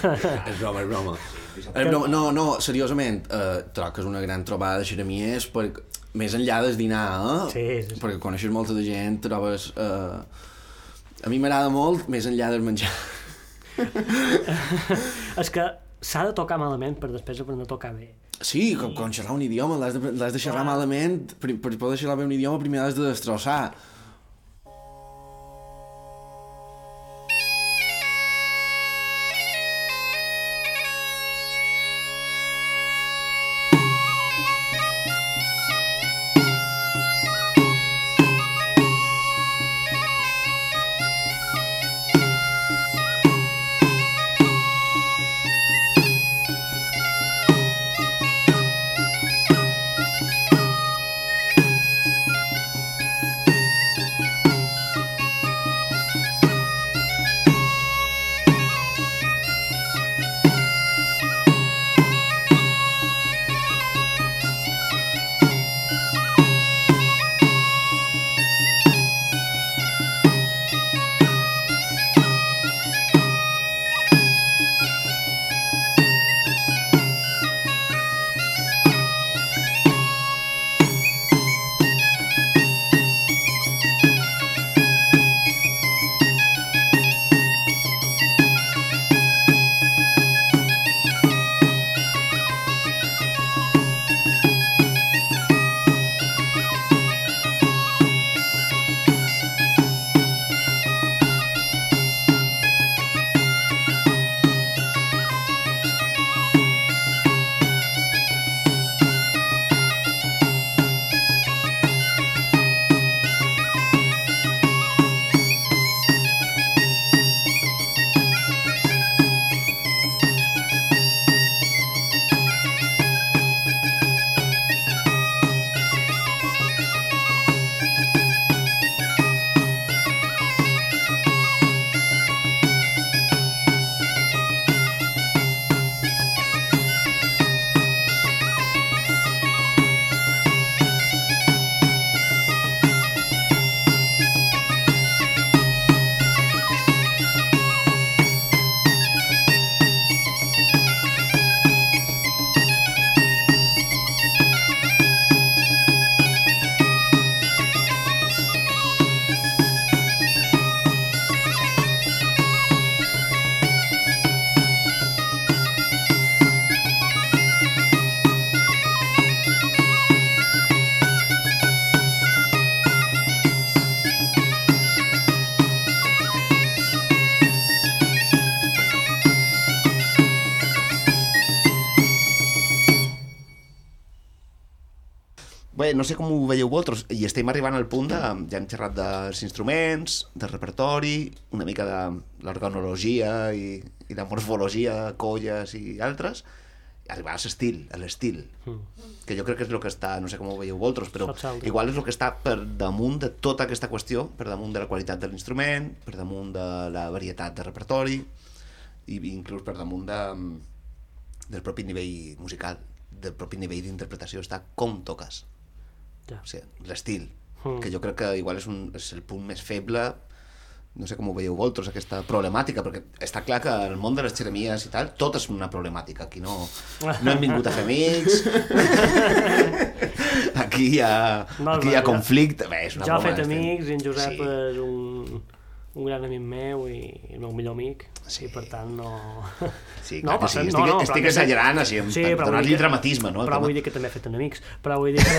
[laughs] És broma, és broma. És broma. No, no, seriosament, eh, troc que és una gran trobada de xeremies per, més enllà del dinar, eh? Sí, sí, sí. Perquè coneixes molta de gent, trobes... Eh, a mi m'agrada molt més enllà del menjar. [laughs] és que s'ha de tocar malament per després aprendre a tocar bé. Sí, com, com xerrar un idioma, l'has de, de xerrar malament, per, per poder xerrar bé un idioma primer l'has de destrossar. No sé com ho veieu vosaltres, i estem arribant al punt de... Ja hem xerrat dels instruments, del repertori, una mica de l'organologia i, i la morfologia, colles i altres, arribar a l'estil, a l'estil, que jo crec que és el que està, no sé com ho veieu vosaltres, però igual és el que està per damunt de tota aquesta qüestió, per damunt de la qualitat de l'instrument, per damunt de la varietat de repertori, i inclús per damunt de, del propi nivell musical, del propi nivell d'interpretació, està com toques Ja. o sigui, l'estil, Mm. que jo crec que igual és, un, és el punt més feble no sé com ho veieu vosaltres, aquesta problemàtica, perquè està clar que el món de les xeremies i tal, tot és una problemàtica. Aquí no, no hem vingut a fer amics, [laughs] aquí hi ha, No, aquí hi ha conflicte. Bé, és una Jo he fet amics i en Josep Sí. és un, un gran amic meu i el meu millor amic Sí. i per tant no... Sí, [laughs] no, que sí. no, Estic, no, però estic exagerant, així, Sí, donar-li dramatisme, no? Però tema. vull dir que també he fet enemics. Però vull dir que,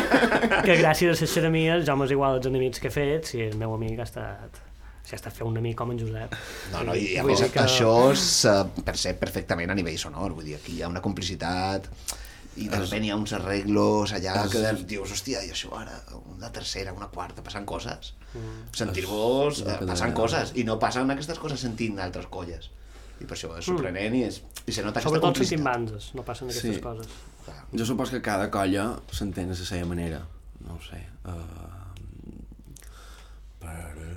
[laughs] que gràcies a les xeremies jo m'és igual els enemics que he fet si el meu amic ha estat si ha estat fer un amic com en Josep. No, no, i a Vull més que- això es uh, percep perfectament a nivell sonor, vull dir, aquí hi ha una complicitat i de repente hi ha uns arreglos allà que dius, hòstia, i això ara, una tercera, una quarta, passen coses. Mm. Sentir-vos, eh, passen deia. coses, i no passen aquestes coses sentint altres colles. I per això és sorprenent i, és, i se nota aquesta Mm. Sobretot sentint complicitat. bandes, no passen aquestes Sí. coses. Clar. Jo supos que cada colla s'entén a la seva manera. No ho sé. Uh, per,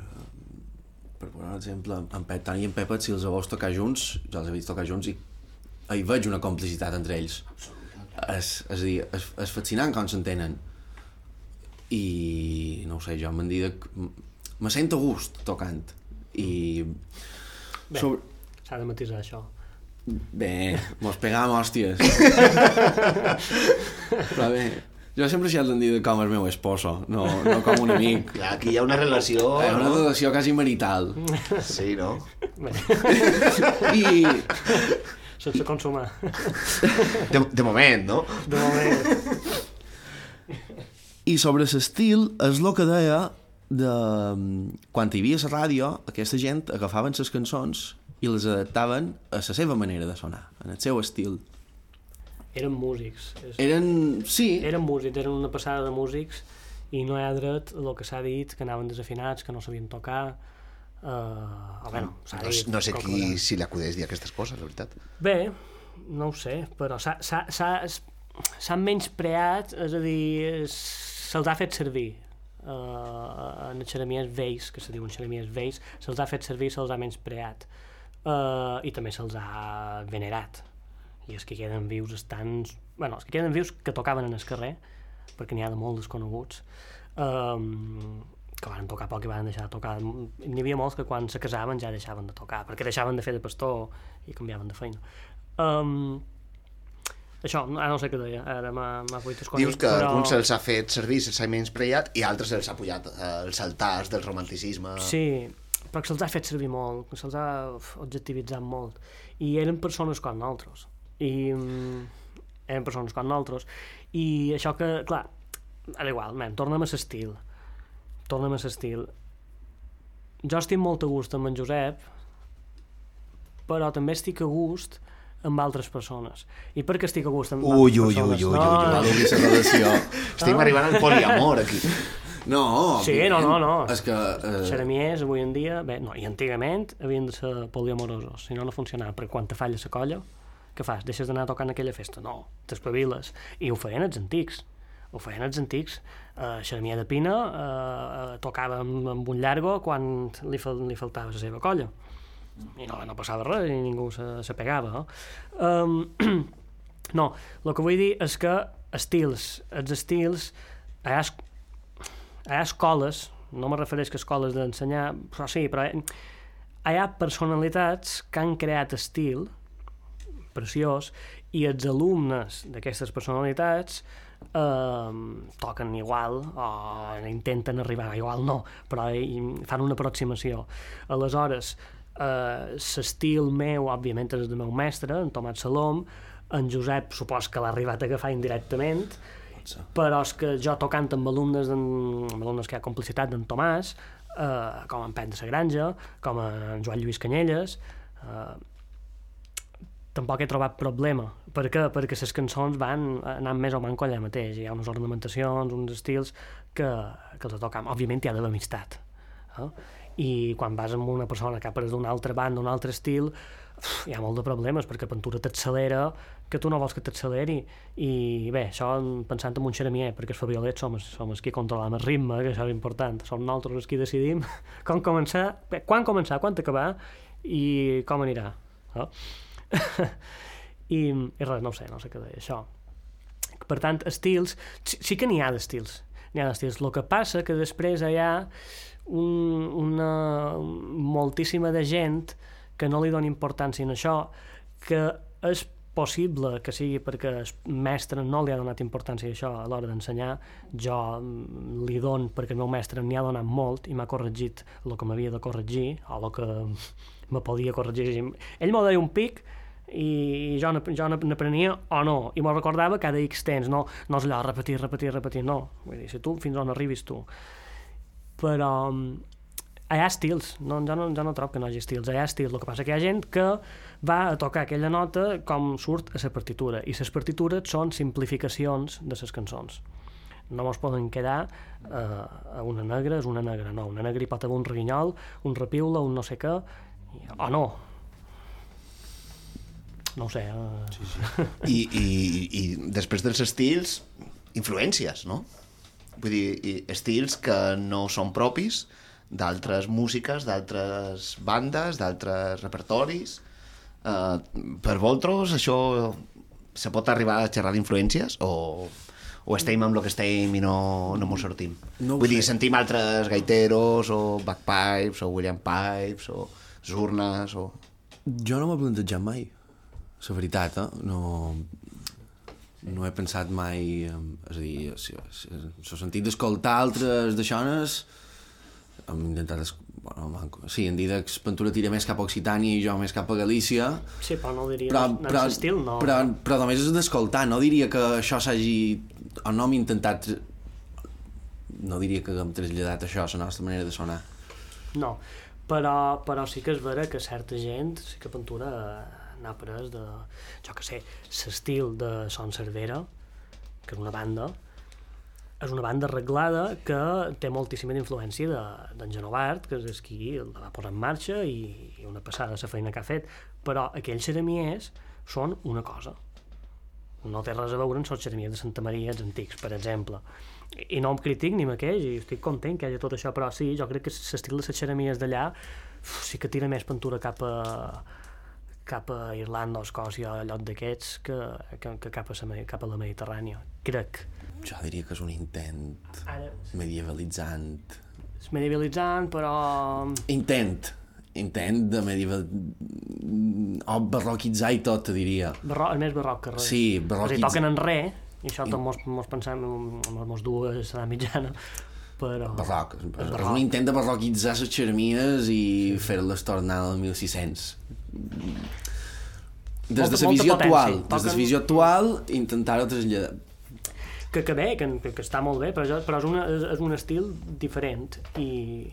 per posar un exemple, en Pep Tani i en Pepet, si els veus tocar junts, jo els he vist tocar junts i hi veig una complicitat entre ells. És, és a dir, és, és fascinant com s'entenen. I, no ho sé, jo m'han dit que me sento a gust tocant. I... Bé. Sobre, S'ha de matisar això. Bé, mos pegam hòsties. [laughs] Però bé, jo sempre he de dir com el meu esposo, no, no com un amic. Clar, aquí hi ha una relació... És una no? relació quasi marital. Sí, no? Bé, [laughs] I, sense consumar. De, de moment, no? De moment. I sobre l'estil és el que deia de... Quan hi havia la ràdio, aquesta gent agafaven les cançons i les adaptaven a la seva manera de sonar, en el seu estil. Eren músics. Eren... Sí, Eren músics, eren una passada de músics i no hi ha dret el que s'ha dit, que anaven desafinats, que no sabien tocar... Uh, bueno, No, no sé qui si li acudeix dir aquestes coses, la veritat. Bé, no ho sé, però s'ha- s'ha- s'ha- s'han menyspreat, és a dir, se'ls ha fet servir. Uh, en xeremies vells, que se diuen xeremies vells, se'ls ha fet servir, se'ls ha menyspreat. Uh, I també se'ls ha venerat. I els que queden vius estan... bueno, els que queden vius que tocaven en el carrer, perquè n'hi ha de molt desconeguts, um, que van tocar poc i van deixar de tocar. N'hi havia molts que quan se casaven ja deixaven de tocar, perquè deixaven de fer de pastor i canviaven de feina. Um, això, ara no sé què deia, ara m'ha fuit esconit. Dius que però... alguns se'ls ha fet servir, se'ls ha menyspreat, i altres se'ls ha pujat eh, els altars del romanticisme. Sí, però que se'ls ha fet servir molt, se'ls ha objectivitzat molt. I eren persones com nosaltres. I mm, eren persones com nosaltres. I això que, clar, ara igual, man, tornem a l'estil. Tornem a l'estil. Jo estic molt a gust amb en Josep, però també estic a gust amb altres persones. I per què estic a gust amb Ui, altres ui, persones? ui, ui, no, ui, ui. obrir la relació. [laughs] Estem arribant al poliamor, aquí. No, Sí, no, no, no. És que... Eh, Xeremiers, avui en dia, bé, no, i antigament havien de ser poliamorosos, si no, no funcionava, perquè quan te falla la colla, què fas? Deixes d'anar tocant aquella festa? No, t'espaviles. I ho feien els antics, ho feien els antics. Uh, Xeremier de Pina uh, tocava amb, amb un llargo quan li, fal, li faltava la seva colla. I no, no passava res, i ningú se, se pegava. No? Um, [clears throat] no, el que vull dir és que estils, els estils, hi ha, hi ha escoles, no me refereix que escoles d'ensenyar, però sí, però hi, hi ha personalitats que han creat estil preciós i els alumnes d'aquestes personalitats eh, toquen igual o intenten arribar igual no, però fan una aproximació. Aleshores eh, l'estil meu òbviament és el del meu mestre, en Tomat Salom. En Josep supos que l'ha arribat a agafar indirectament. Però és que jo tocant amb alumnes, amb alumnes que hi ha complicitat d'en Tomàs, eh, com en Pet de la Granja, com en Joan Lluís Canyelles, eh, tampoc he trobat problema. Per què? Perquè les cançons van anant més o manco allà mateix. Hi ha unes ornamentacions, uns estils que, que els tocam. Òbviament hi ha d'haver amistat. Eh? I quan vas amb una persona que ha après d'una altra banda, d'un altre estil, hi ha molt de problemes, perquè Pentura t'accelera que tu no vols que t'acceleri. I bé, això pensant en un xeremier, perquè els fabriolets som, som els que controlam el ritme, que això és important. Som nosaltres els que decidim [laughs] com començar, quan començar, quan acabar i com anirà. Eh? [laughs] I, I res, no ho sé, no sé què deia això. Per tant, estils, sí, sí que n'hi ha d'estils. N'hi ha d'estils. El que passa que després hi ha un, una moltíssima de gent que no li dona importància en això, que és possible que sigui perquè el mestre no li ha donat importància a això a l'hora d'ensenyar, jo mm, li don perquè el meu mestre n'hi ha donat molt i m'ha corregit el que m'havia de corregir o el que [laughs] me podia corregir. Ell m'ho deia un pic i jo n'ap- jo n'ap- n'aprenia o no, i m'ho recordava cada X temps, no, no és allò repetir, repetir, repetir, no. Vull dir, si tu fins on arribis tu. Però mm, hi ha estils, no, jo, no, jo no trobo que no hi hagi estils, hi ha estils, el que passa que hi ha gent que va a tocar aquella nota com surt a la partitura, i les partitures són simplificacions de les cançons. No mos poden quedar eh, una negra és una negra, no, una negra hi pot haver un reguinyol, un repiula, un no sé què, o no. No ho sé. Eh... Sí, sí. I, i, i després dels estils, influències, no? Vull dir, i estils que no són propis d'altres músiques, d'altres bandes, d'altres repertoris. Uh, per vosaltres això se pot arribar a xerrar d'influències o, o estem amb el que estem i no, no mos sortim? No Vull dir, sé. sentim altres gaiteros o bagpipes o William Pipes o zurnes o... Jo no m'he plantejat mai, la veritat, eh? No, no he pensat mai... És a dir, si- si- en el sentit d'escoltar altres d'aixones, hem intentat... Es... Bueno, manco. sí, en Didac Ventura tira més cap a Occitània i jo més cap a Galícia, Sí, però no diria... però, en però, l'estil, no. però, però només és d'escoltar, no diria que això s'hagi... o no hem intentat... No diria que hem traslladat això a la nostra manera de sonar. No, però, però sí que és vera que certa gent, sí que Ventura eh, n'ha pres de, jo que sé, l'estil de Son Cervera, que és una banda, és una banda arreglada que té moltíssima influència de- d'en Genovart, que és qui la va posar en marxa i, i una passada la feina que ha fet, però aquells ceramiers són una cosa, no té res a veure amb els xeremies de Santa Maria els antics, per exemple. I, i no em critic ni m'aqueix, i estic content que hi hagi tot això, però sí, jo crec que l'estil de les xeremies d'allà sí que tira més pintura cap a cap a Irlanda o Escòcia o lloc d'aquests que, que, que cap, a la, cap a la Mediterrània, crec. Jo diria que és un intent Ara, medievalitzant. és medievalitzant, però... Intent. Intent de medieval... o barroquitzar i tot, te diria. Barro, és més barroc que res. Sí, O sigui, toquen en re, i això tot mos, mos pensem, mos, mos du a l'edat mitjana, però... Barroc. És, és barroc. un intent de barroquitzar les xeremies i sí. fer-les tornar al 1600. Des Molta- de la visió potència. actual, des de la visió actual, intentar-ho traslladar. que, que bé, que, que, està molt bé, però, jo, però és, una, és, és un estil diferent i,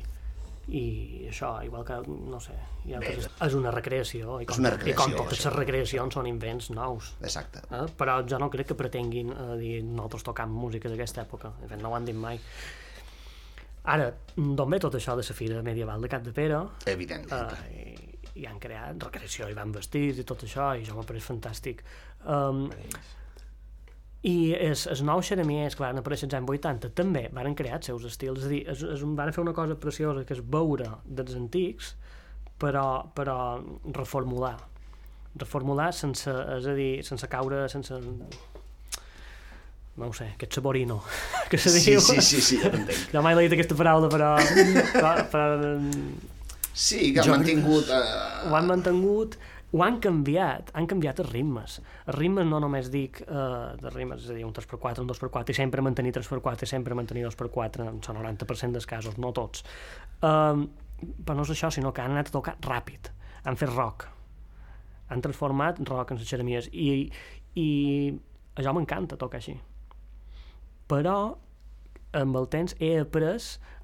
i això, igual que, no sé, hi ha coses, és una recreació i com, una i com recreació, totes les recreacions són invents nous. Exacte. Eh? Però jo no crec que pretenguin eh, dir nosaltres tocam música d'aquesta època. De fet, no ho han dit mai. Ara, d'on ve tot això de la fira medieval de Cap de Pere? Evidentment. Uh, i, i han creat recreació i van vestits i tot això, i això m'ha pareix fantàstic. Um, I els, els nous xeremiers que van aparèixer als anys 80 també van crear els seus estils, és a dir, es, es, van fer una cosa preciosa que és veure dels antics, però, però reformular. Reformular sense, és a dir, sense caure, sense no ho sé, aquest saborino [laughs] que se Sí, diu. sí, sí, sí, ja t'entenc. Jo mai l'he dit aquesta paraula, però, però, però Sí, que han mantingut... Eh... ho han mantingut, ho han canviat, han canviat els ritmes. Els ritmes no només dic eh, de ritmes, és a dir, un 3x4, un 2x4, i sempre mantenir 3x4, i sempre mantenir 2x4, en el 90% dels casos, no tots. Um, però no és això, sinó que han anat a tocar ràpid, han fet rock, han transformat rock en les xeremies, i, i això m'encanta tocar així. Però amb el temps he après,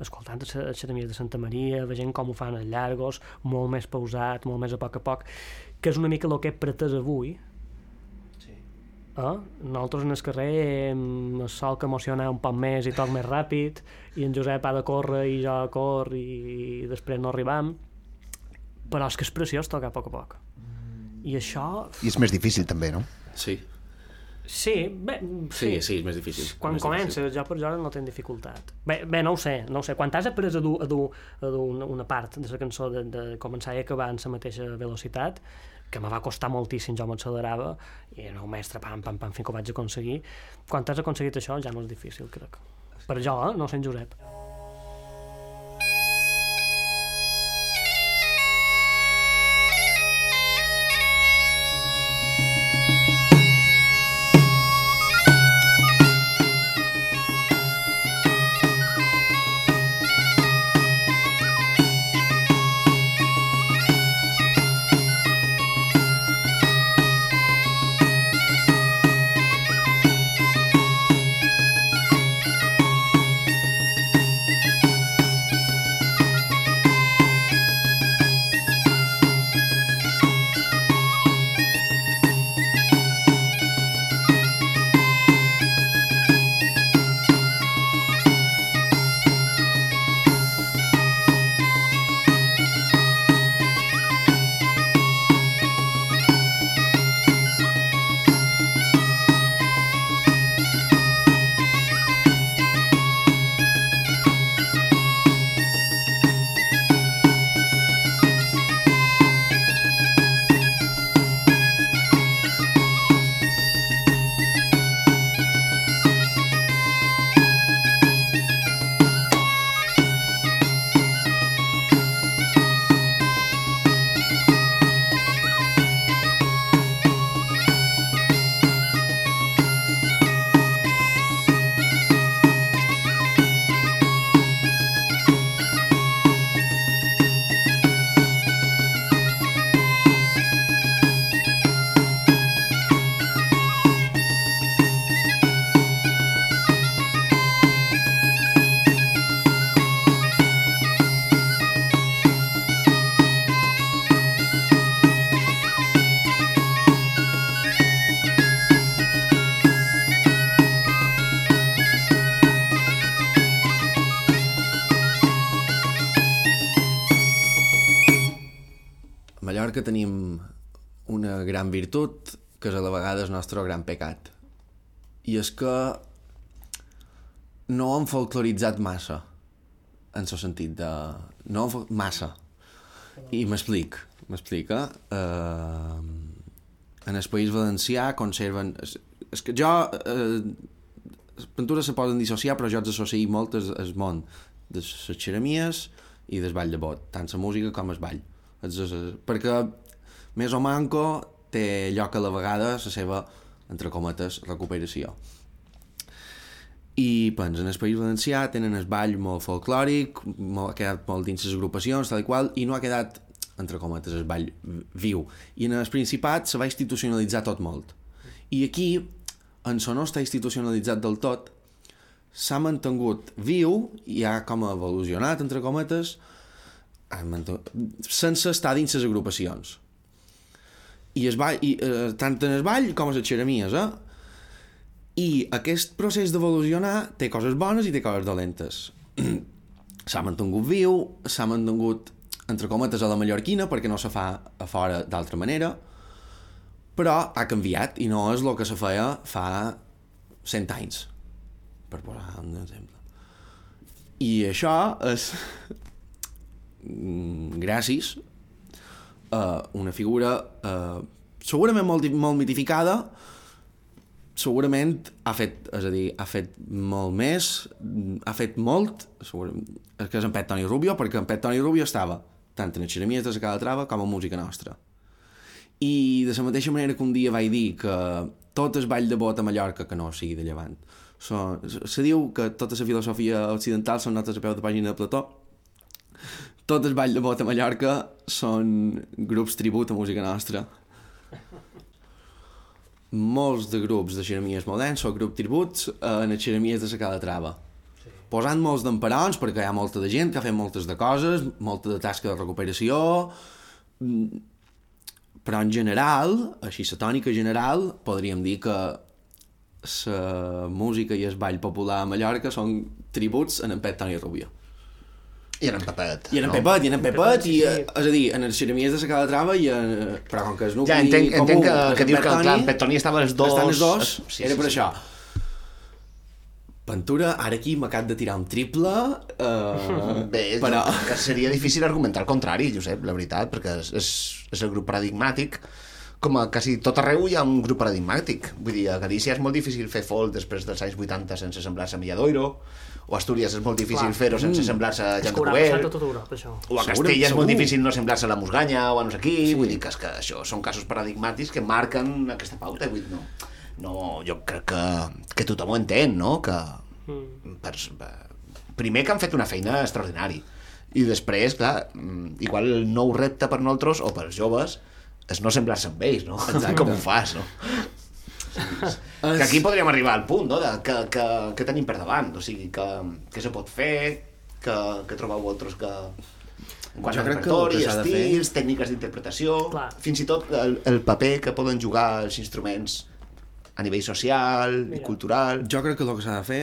escoltant les xeremies de Santa Maria, veient com ho fan els llargos, molt més pausat, molt més a poc a poc, que és una mica el que he pretès avui. Sí. Eh? Nosaltres en el carrer hem el sol que emociona un poc més i toc més ràpid, i en Josep ha de córrer i jo cor i, i després no arribam, però és que és preciós tocar a poc a poc. I això... I és més difícil també, no? Sí. Sí, bé, Sí, sí, és més difícil. quan més comences, jo per jo no tinc dificultat. Bé, bé, no ho sé, no ho sé. Quan t'has après a dur, a dur, a dur una, una part de la cançó de, de començar i acabar en la mateixa velocitat, que me va costar moltíssim, jo m'accelerava, i era un mestre, pam, pam, pam, fins que ho vaig aconseguir. Quan t'has aconseguit això ja no és difícil, crec. Per jo, eh? no sé en Josep. Mallorca tenim una gran virtut que és a la vegada el nostre gran pecat. I és que no hem folcloritzat massa, en el sentit de... No hem fol... massa. I m'explic, m'explica. Uh, en el País Valencià conserven... És, és que jo... Uh, les pintures se poden dissociar, però jo els associo molt al món de les xeremies i del ball de bot, tant la música com el ball. Perquè més o manco té lloc a la vegada la seva, entre cometes, recuperació. I doncs, en el País Valencià tenen el ball molt folclòric, molt, ha quedat molt dins les agrupacions, tal i qual, i no ha quedat, entre cometes, el ball viu. I en el Principat se va institucionalitzar tot molt. I aquí, en so no està institucionalitzat del tot, s'ha mantingut viu i ha com evolucionat, entre cometes, sense estar dins les agrupacions. I, es ball, i eh, tant en el ball com a les xeremies, eh? I aquest procés d'evolucionar té coses bones i té coses dolentes. [clears throat] s'ha mantingut viu, s'ha mantingut, entre cometes, a la mallorquina, perquè no se fa a fora d'altra manera, però ha canviat i no és el que se feia fa 100 anys, per posar un exemple. I això és gràcies a una figura eh, segurament molt, molt mitificada, segurament ha fet, és a dir, ha fet molt més, ha fet molt, és que és en Pet Toni Rubio, perquè en Pet Toni Rubio estava tant en xeremies de la Cada Trava com a música nostra. I de la mateixa manera que un dia vaig dir que tot el ball de bot a Mallorca, que no sigui de llevant, so, se diu que tota la filosofia occidental són notes a peu de pàgina de Plató, tot el ball de bot a Mallorca són grups tribut a música nostra. Molts de grups de xeremies moderns són grups tributs en les xeremies de la Cala Trava. Sí. Posant molts d'emperons, perquè hi ha molta de gent que ha fet moltes de coses, molta de tasca de recuperació, mm, però en general, així la tònica general, podríem dir que la música i el ball popular a Mallorca són tributs en en Pet Toni Rubio. I en Pepet. I en no? Pepet, i en Pepet, i, eh, és a dir, en les xeremies de la Cada Trava, i en, però com que és nucli Ja, entenc, comú entenc que, que en dius que, Toni, en Petoni estava els dos... estan els dos, Sí, era sí, per sí. això. Ventura, ara aquí m'acab de tirar un triple, eh, Bé, però... però... que seria difícil argumentar el contrari, Josep, la veritat, perquè és, és, és el grup paradigmàtic com a quasi tot arreu hi ha un grup paradigmàtic. Vull dir, a Galícia és molt difícil fer folk després dels anys 80 sense semblar-se a Milladoiro, o Astúries és molt difícil fer-ho sense semblar-se a Jan de a tota Europa, això. o a Segur, Castella és molt segur. difícil no semblar-se a la Musganya o a no sé qui, sí. vull dir que, és que això són casos paradigmàtics que marquen aquesta pauta, vull dir, no, no, jo crec que, que tothom ho entén, no?, que Mm. per, per- primer que han fet una feina extraordinària i després, clar, mm, igual el nou repte per nosaltres o pels joves és no semblar-se amb ells, no? Exacte. Com ho fas, no? [laughs] Que aquí podríem arribar al punt, no?, de que, que, que tenim per davant, o sigui, que, que se pot fer, que, que trobeu vosaltres que en quant Jo a crec que el repertori, que s'ha de fer- estils, tècniques d'interpretació, fins i tot el, el paper que poden jugar els instruments a nivell social i Mira. cultural. Jo crec que el que s'ha de fer,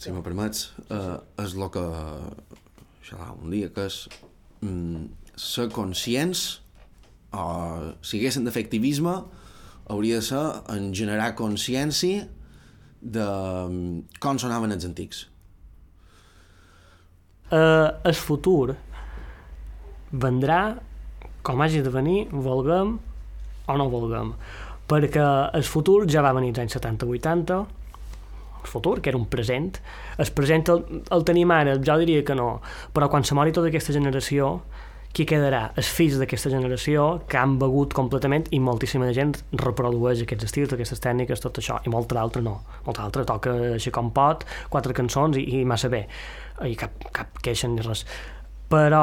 si me permets, eh, és el que xerrava un dia, que és mm, ser conscients o si haguessin de fer activisme hauria de ser en generar consciència de mm, com sonaven els antics. eh, el futur vendrà com hagi de venir, vulguem o no vulguem. Perquè el futur ja va venir als anys 70-80, el futur, que era un present. El present el, el tenim ara, jo diria que no, però quan se mori tota aquesta generació, qui quedarà? Els fills d'aquesta generació que han begut completament i moltíssima gent reprodueix aquests estils, aquestes tècniques, tot això, i molta d'altra no. Molta d'altra toca així com pot, quatre cançons i, i massa bé. I cap, cap queixa ni res. Però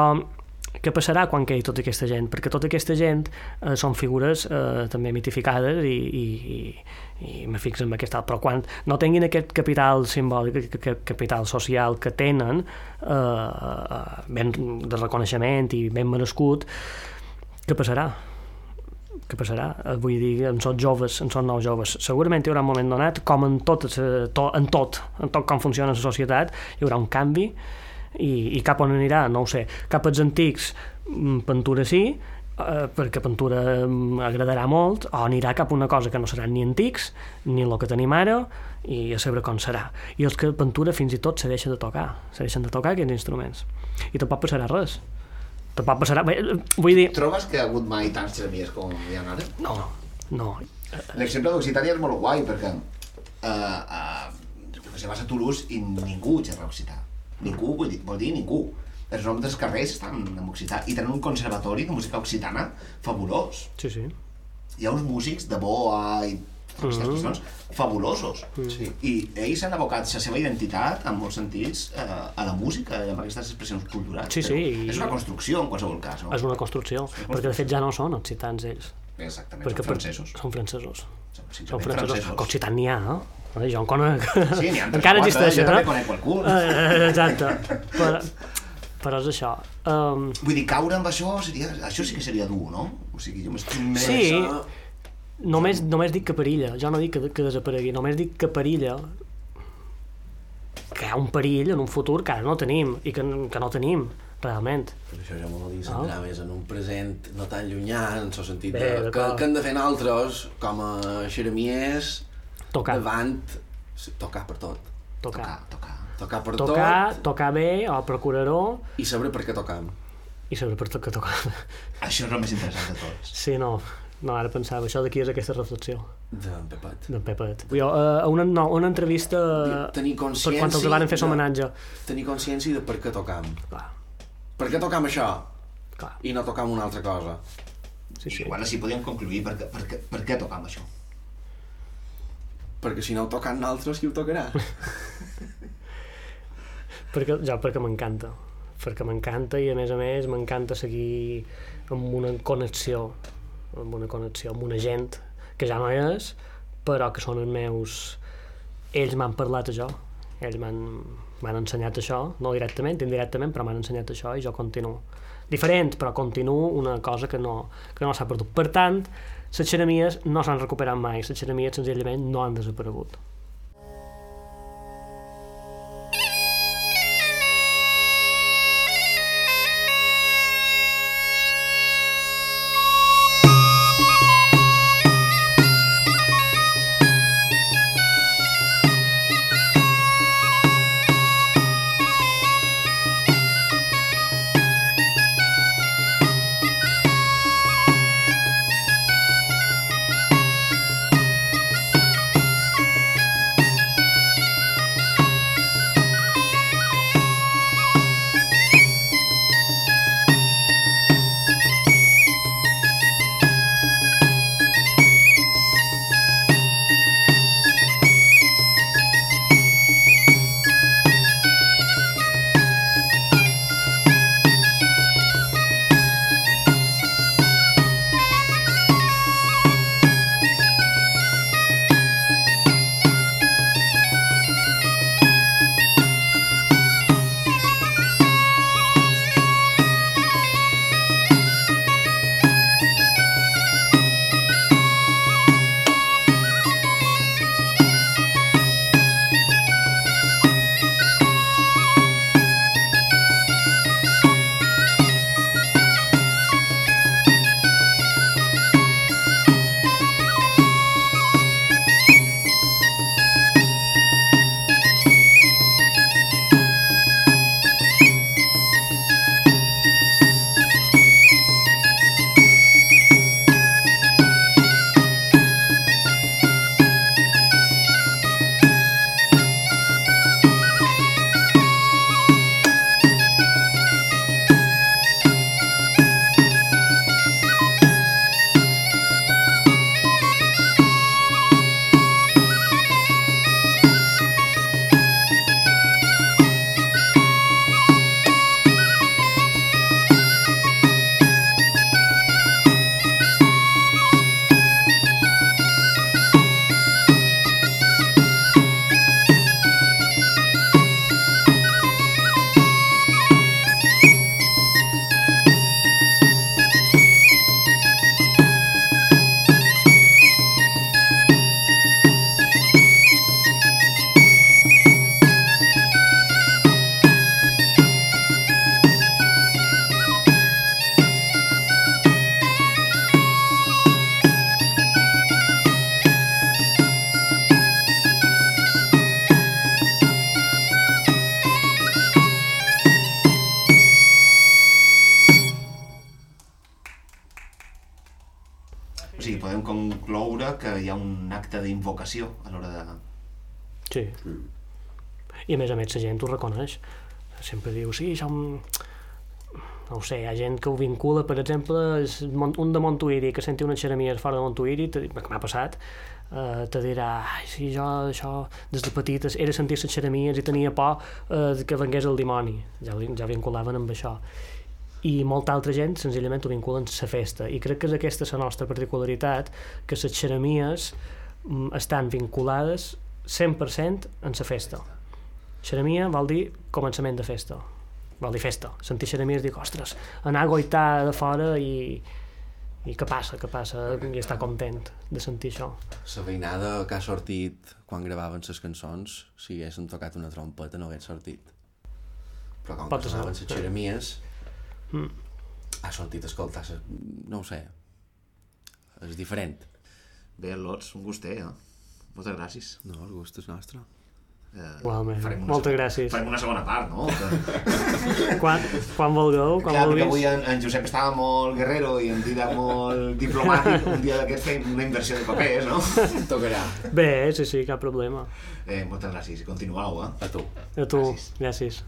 què passarà quan quedi tota aquesta gent? Perquè tota aquesta gent eh, són figures eh, també mitificades i, i, i, i me fixo en aquesta... Però quan no tinguin aquest capital simbòlic, aquest ca- capital social que tenen, eh, eh, ben de reconeixement i ben merescut, què passarà? què passarà? Eh, Vull dir, en són joves, en són nous joves. Segurament hi haurà un moment donat, com en tot, eh, en tot, en tot com funciona la societat, hi haurà un canvi i, i cap on anirà, no ho sé. Cap als antics, mm, pintura sí, eh, perquè pintura em agradarà molt, o anirà cap a una cosa que no seran ni antics, ni el que tenim ara, i a saber com serà. I els que pintura fins i tot segueixen de tocar, segueixen de tocar aquests instruments. I tampoc passarà res. Tampoc passarà... Bé, Vull dir... Trobes que ha hagut mai tants xeremies com hi ha ara? No, no. L'exemple d'Occitània és molt guai, perquè uh, uh, jo que sé, vas a Toulouse i ningú xerra occità. Ningú, vull dir, vol dir ningú. Els noms dels carrers estan en occità i tenen un conservatori de música occitana fabulós. Sí, sí. Hi ha uns músics de boa i aquestes Mhm. qüestions fabulosos. Sí. I ells han abocat la seva identitat, en molts sentits, eh, a la música i amb aquestes expressions culturals. Sí, sí, i- És una construcció, en qualsevol cas, no? És una construcció, perquè de fet ja no són occitans ells. Exactament, Perquè són francesos. Són francesos. Són Són francesos. francesos. Que occitan n'hi ha, eh? Eh, Jo en conec... Sí, n'hi ha [laughs] Encara quatre, existeixen, jo també eh? conec qualcun. Eh, Exacte. Però, però és això. Um, Vull dir, caure amb això seria... Això sí que seria dur, no? O sigui, jo m'estic més... Sí. Això, només, només dic que perilla. Jo no dic que, que desaparegui. Només dic que perilla que hi ha un perill en un futur que ara no tenim i que, que no tenim, realment. per això jo me l'he Ah. centrar més en un present no tan llunyà, en el sentit Bé, de, que, que hem de fer nosaltres com a xeremies Tocar. davant tocar per tot Tocar. Tocar, tocar. tocar per Tocar, tot tocar bé, o procurar-ho, i saber per què tocam i saber per tot que tocar. [laughs] Això és el més interessant de tots. Sí, no. No, ara pensava, això d'aquí és aquesta reflexió d'en Pepet d'en Pepet. Jo, eh, a una, no, una entrevista tenir per quan els consciència van fer de- homenatge. tenir consciència de per què tocam Clar, per què tocam això clar. i no tocam una altra cosa Sí, sí. Igual així podríem concluir per, què- per, què- per què tocar amb això. Perquè si no ho tocam nosaltres qui ho tocarà [laughs] Perquè, ja, perquè m'encanta. Perquè m'encanta i a més a més m'encanta seguir amb una connexió amb una connexió amb una gent que ja no és, però que són els meus... Ells m'han parlat això, ells m'han ensenyat això, no directament, indirectament, però m'han ensenyat això i jo continuo. Diferent, però continuo una cosa que no, que no s'ha perdut. Per tant, les xeremies no s'han recuperat mai, les xeremies senzillament no han desaparegut. Acte d'invocació a l'hora de... Sí. I a més a més la gent ho reconeix. Sempre diu, sí, això... em- No ho sé, hi ha gent que ho vincula, per exemple, un de Montuïri que senti unes xeremies fora de Montuïri, que m'ha passat, eh, te dirà, ai, sí, jo això des de petit era sentir les xeremies i tenia por eh, que vengués el dimoni. Ja, ja vinculaven amb això. I molta altra gent senzillament ho vinculen a la festa. I crec que és aquesta la nostra particularitat, que les xeremies mm, estan vinculades 100% en la festa. Xeremia vol dir començament de festa. Vol dir festa. Sentir xeremies dic, ostres, anar a goitar de fora i, i què passa, què passa, i estar content de sentir això. La veïnada que ha sortit quan gravaven les cançons, si haguessin tocat una trompeta no hagués sortit. Però com Pot que sonaven les xeremies, Mm. ha sortit a escoltar, no ho sé, és diferent. Bé, Lots, un gustet, eh? Moltes gràcies. No, el gust és nostre. Eh, Igualment. farem una Moltes segona- gràcies. Farem una segona part, no? [laughs] Que... Quan, quan vulgueu, quan Clar, perquè vulguis. avui en, en Josep estava molt guerrero i en Didac molt diplomàtic. Un dia d'aquest fem una inversió de papers, no? [laughs] Tocarà. Bé, sí, sí, cap problema. Eh, moltes gràcies i continueu, eh? A tu. A tu, Gràcies. gràcies.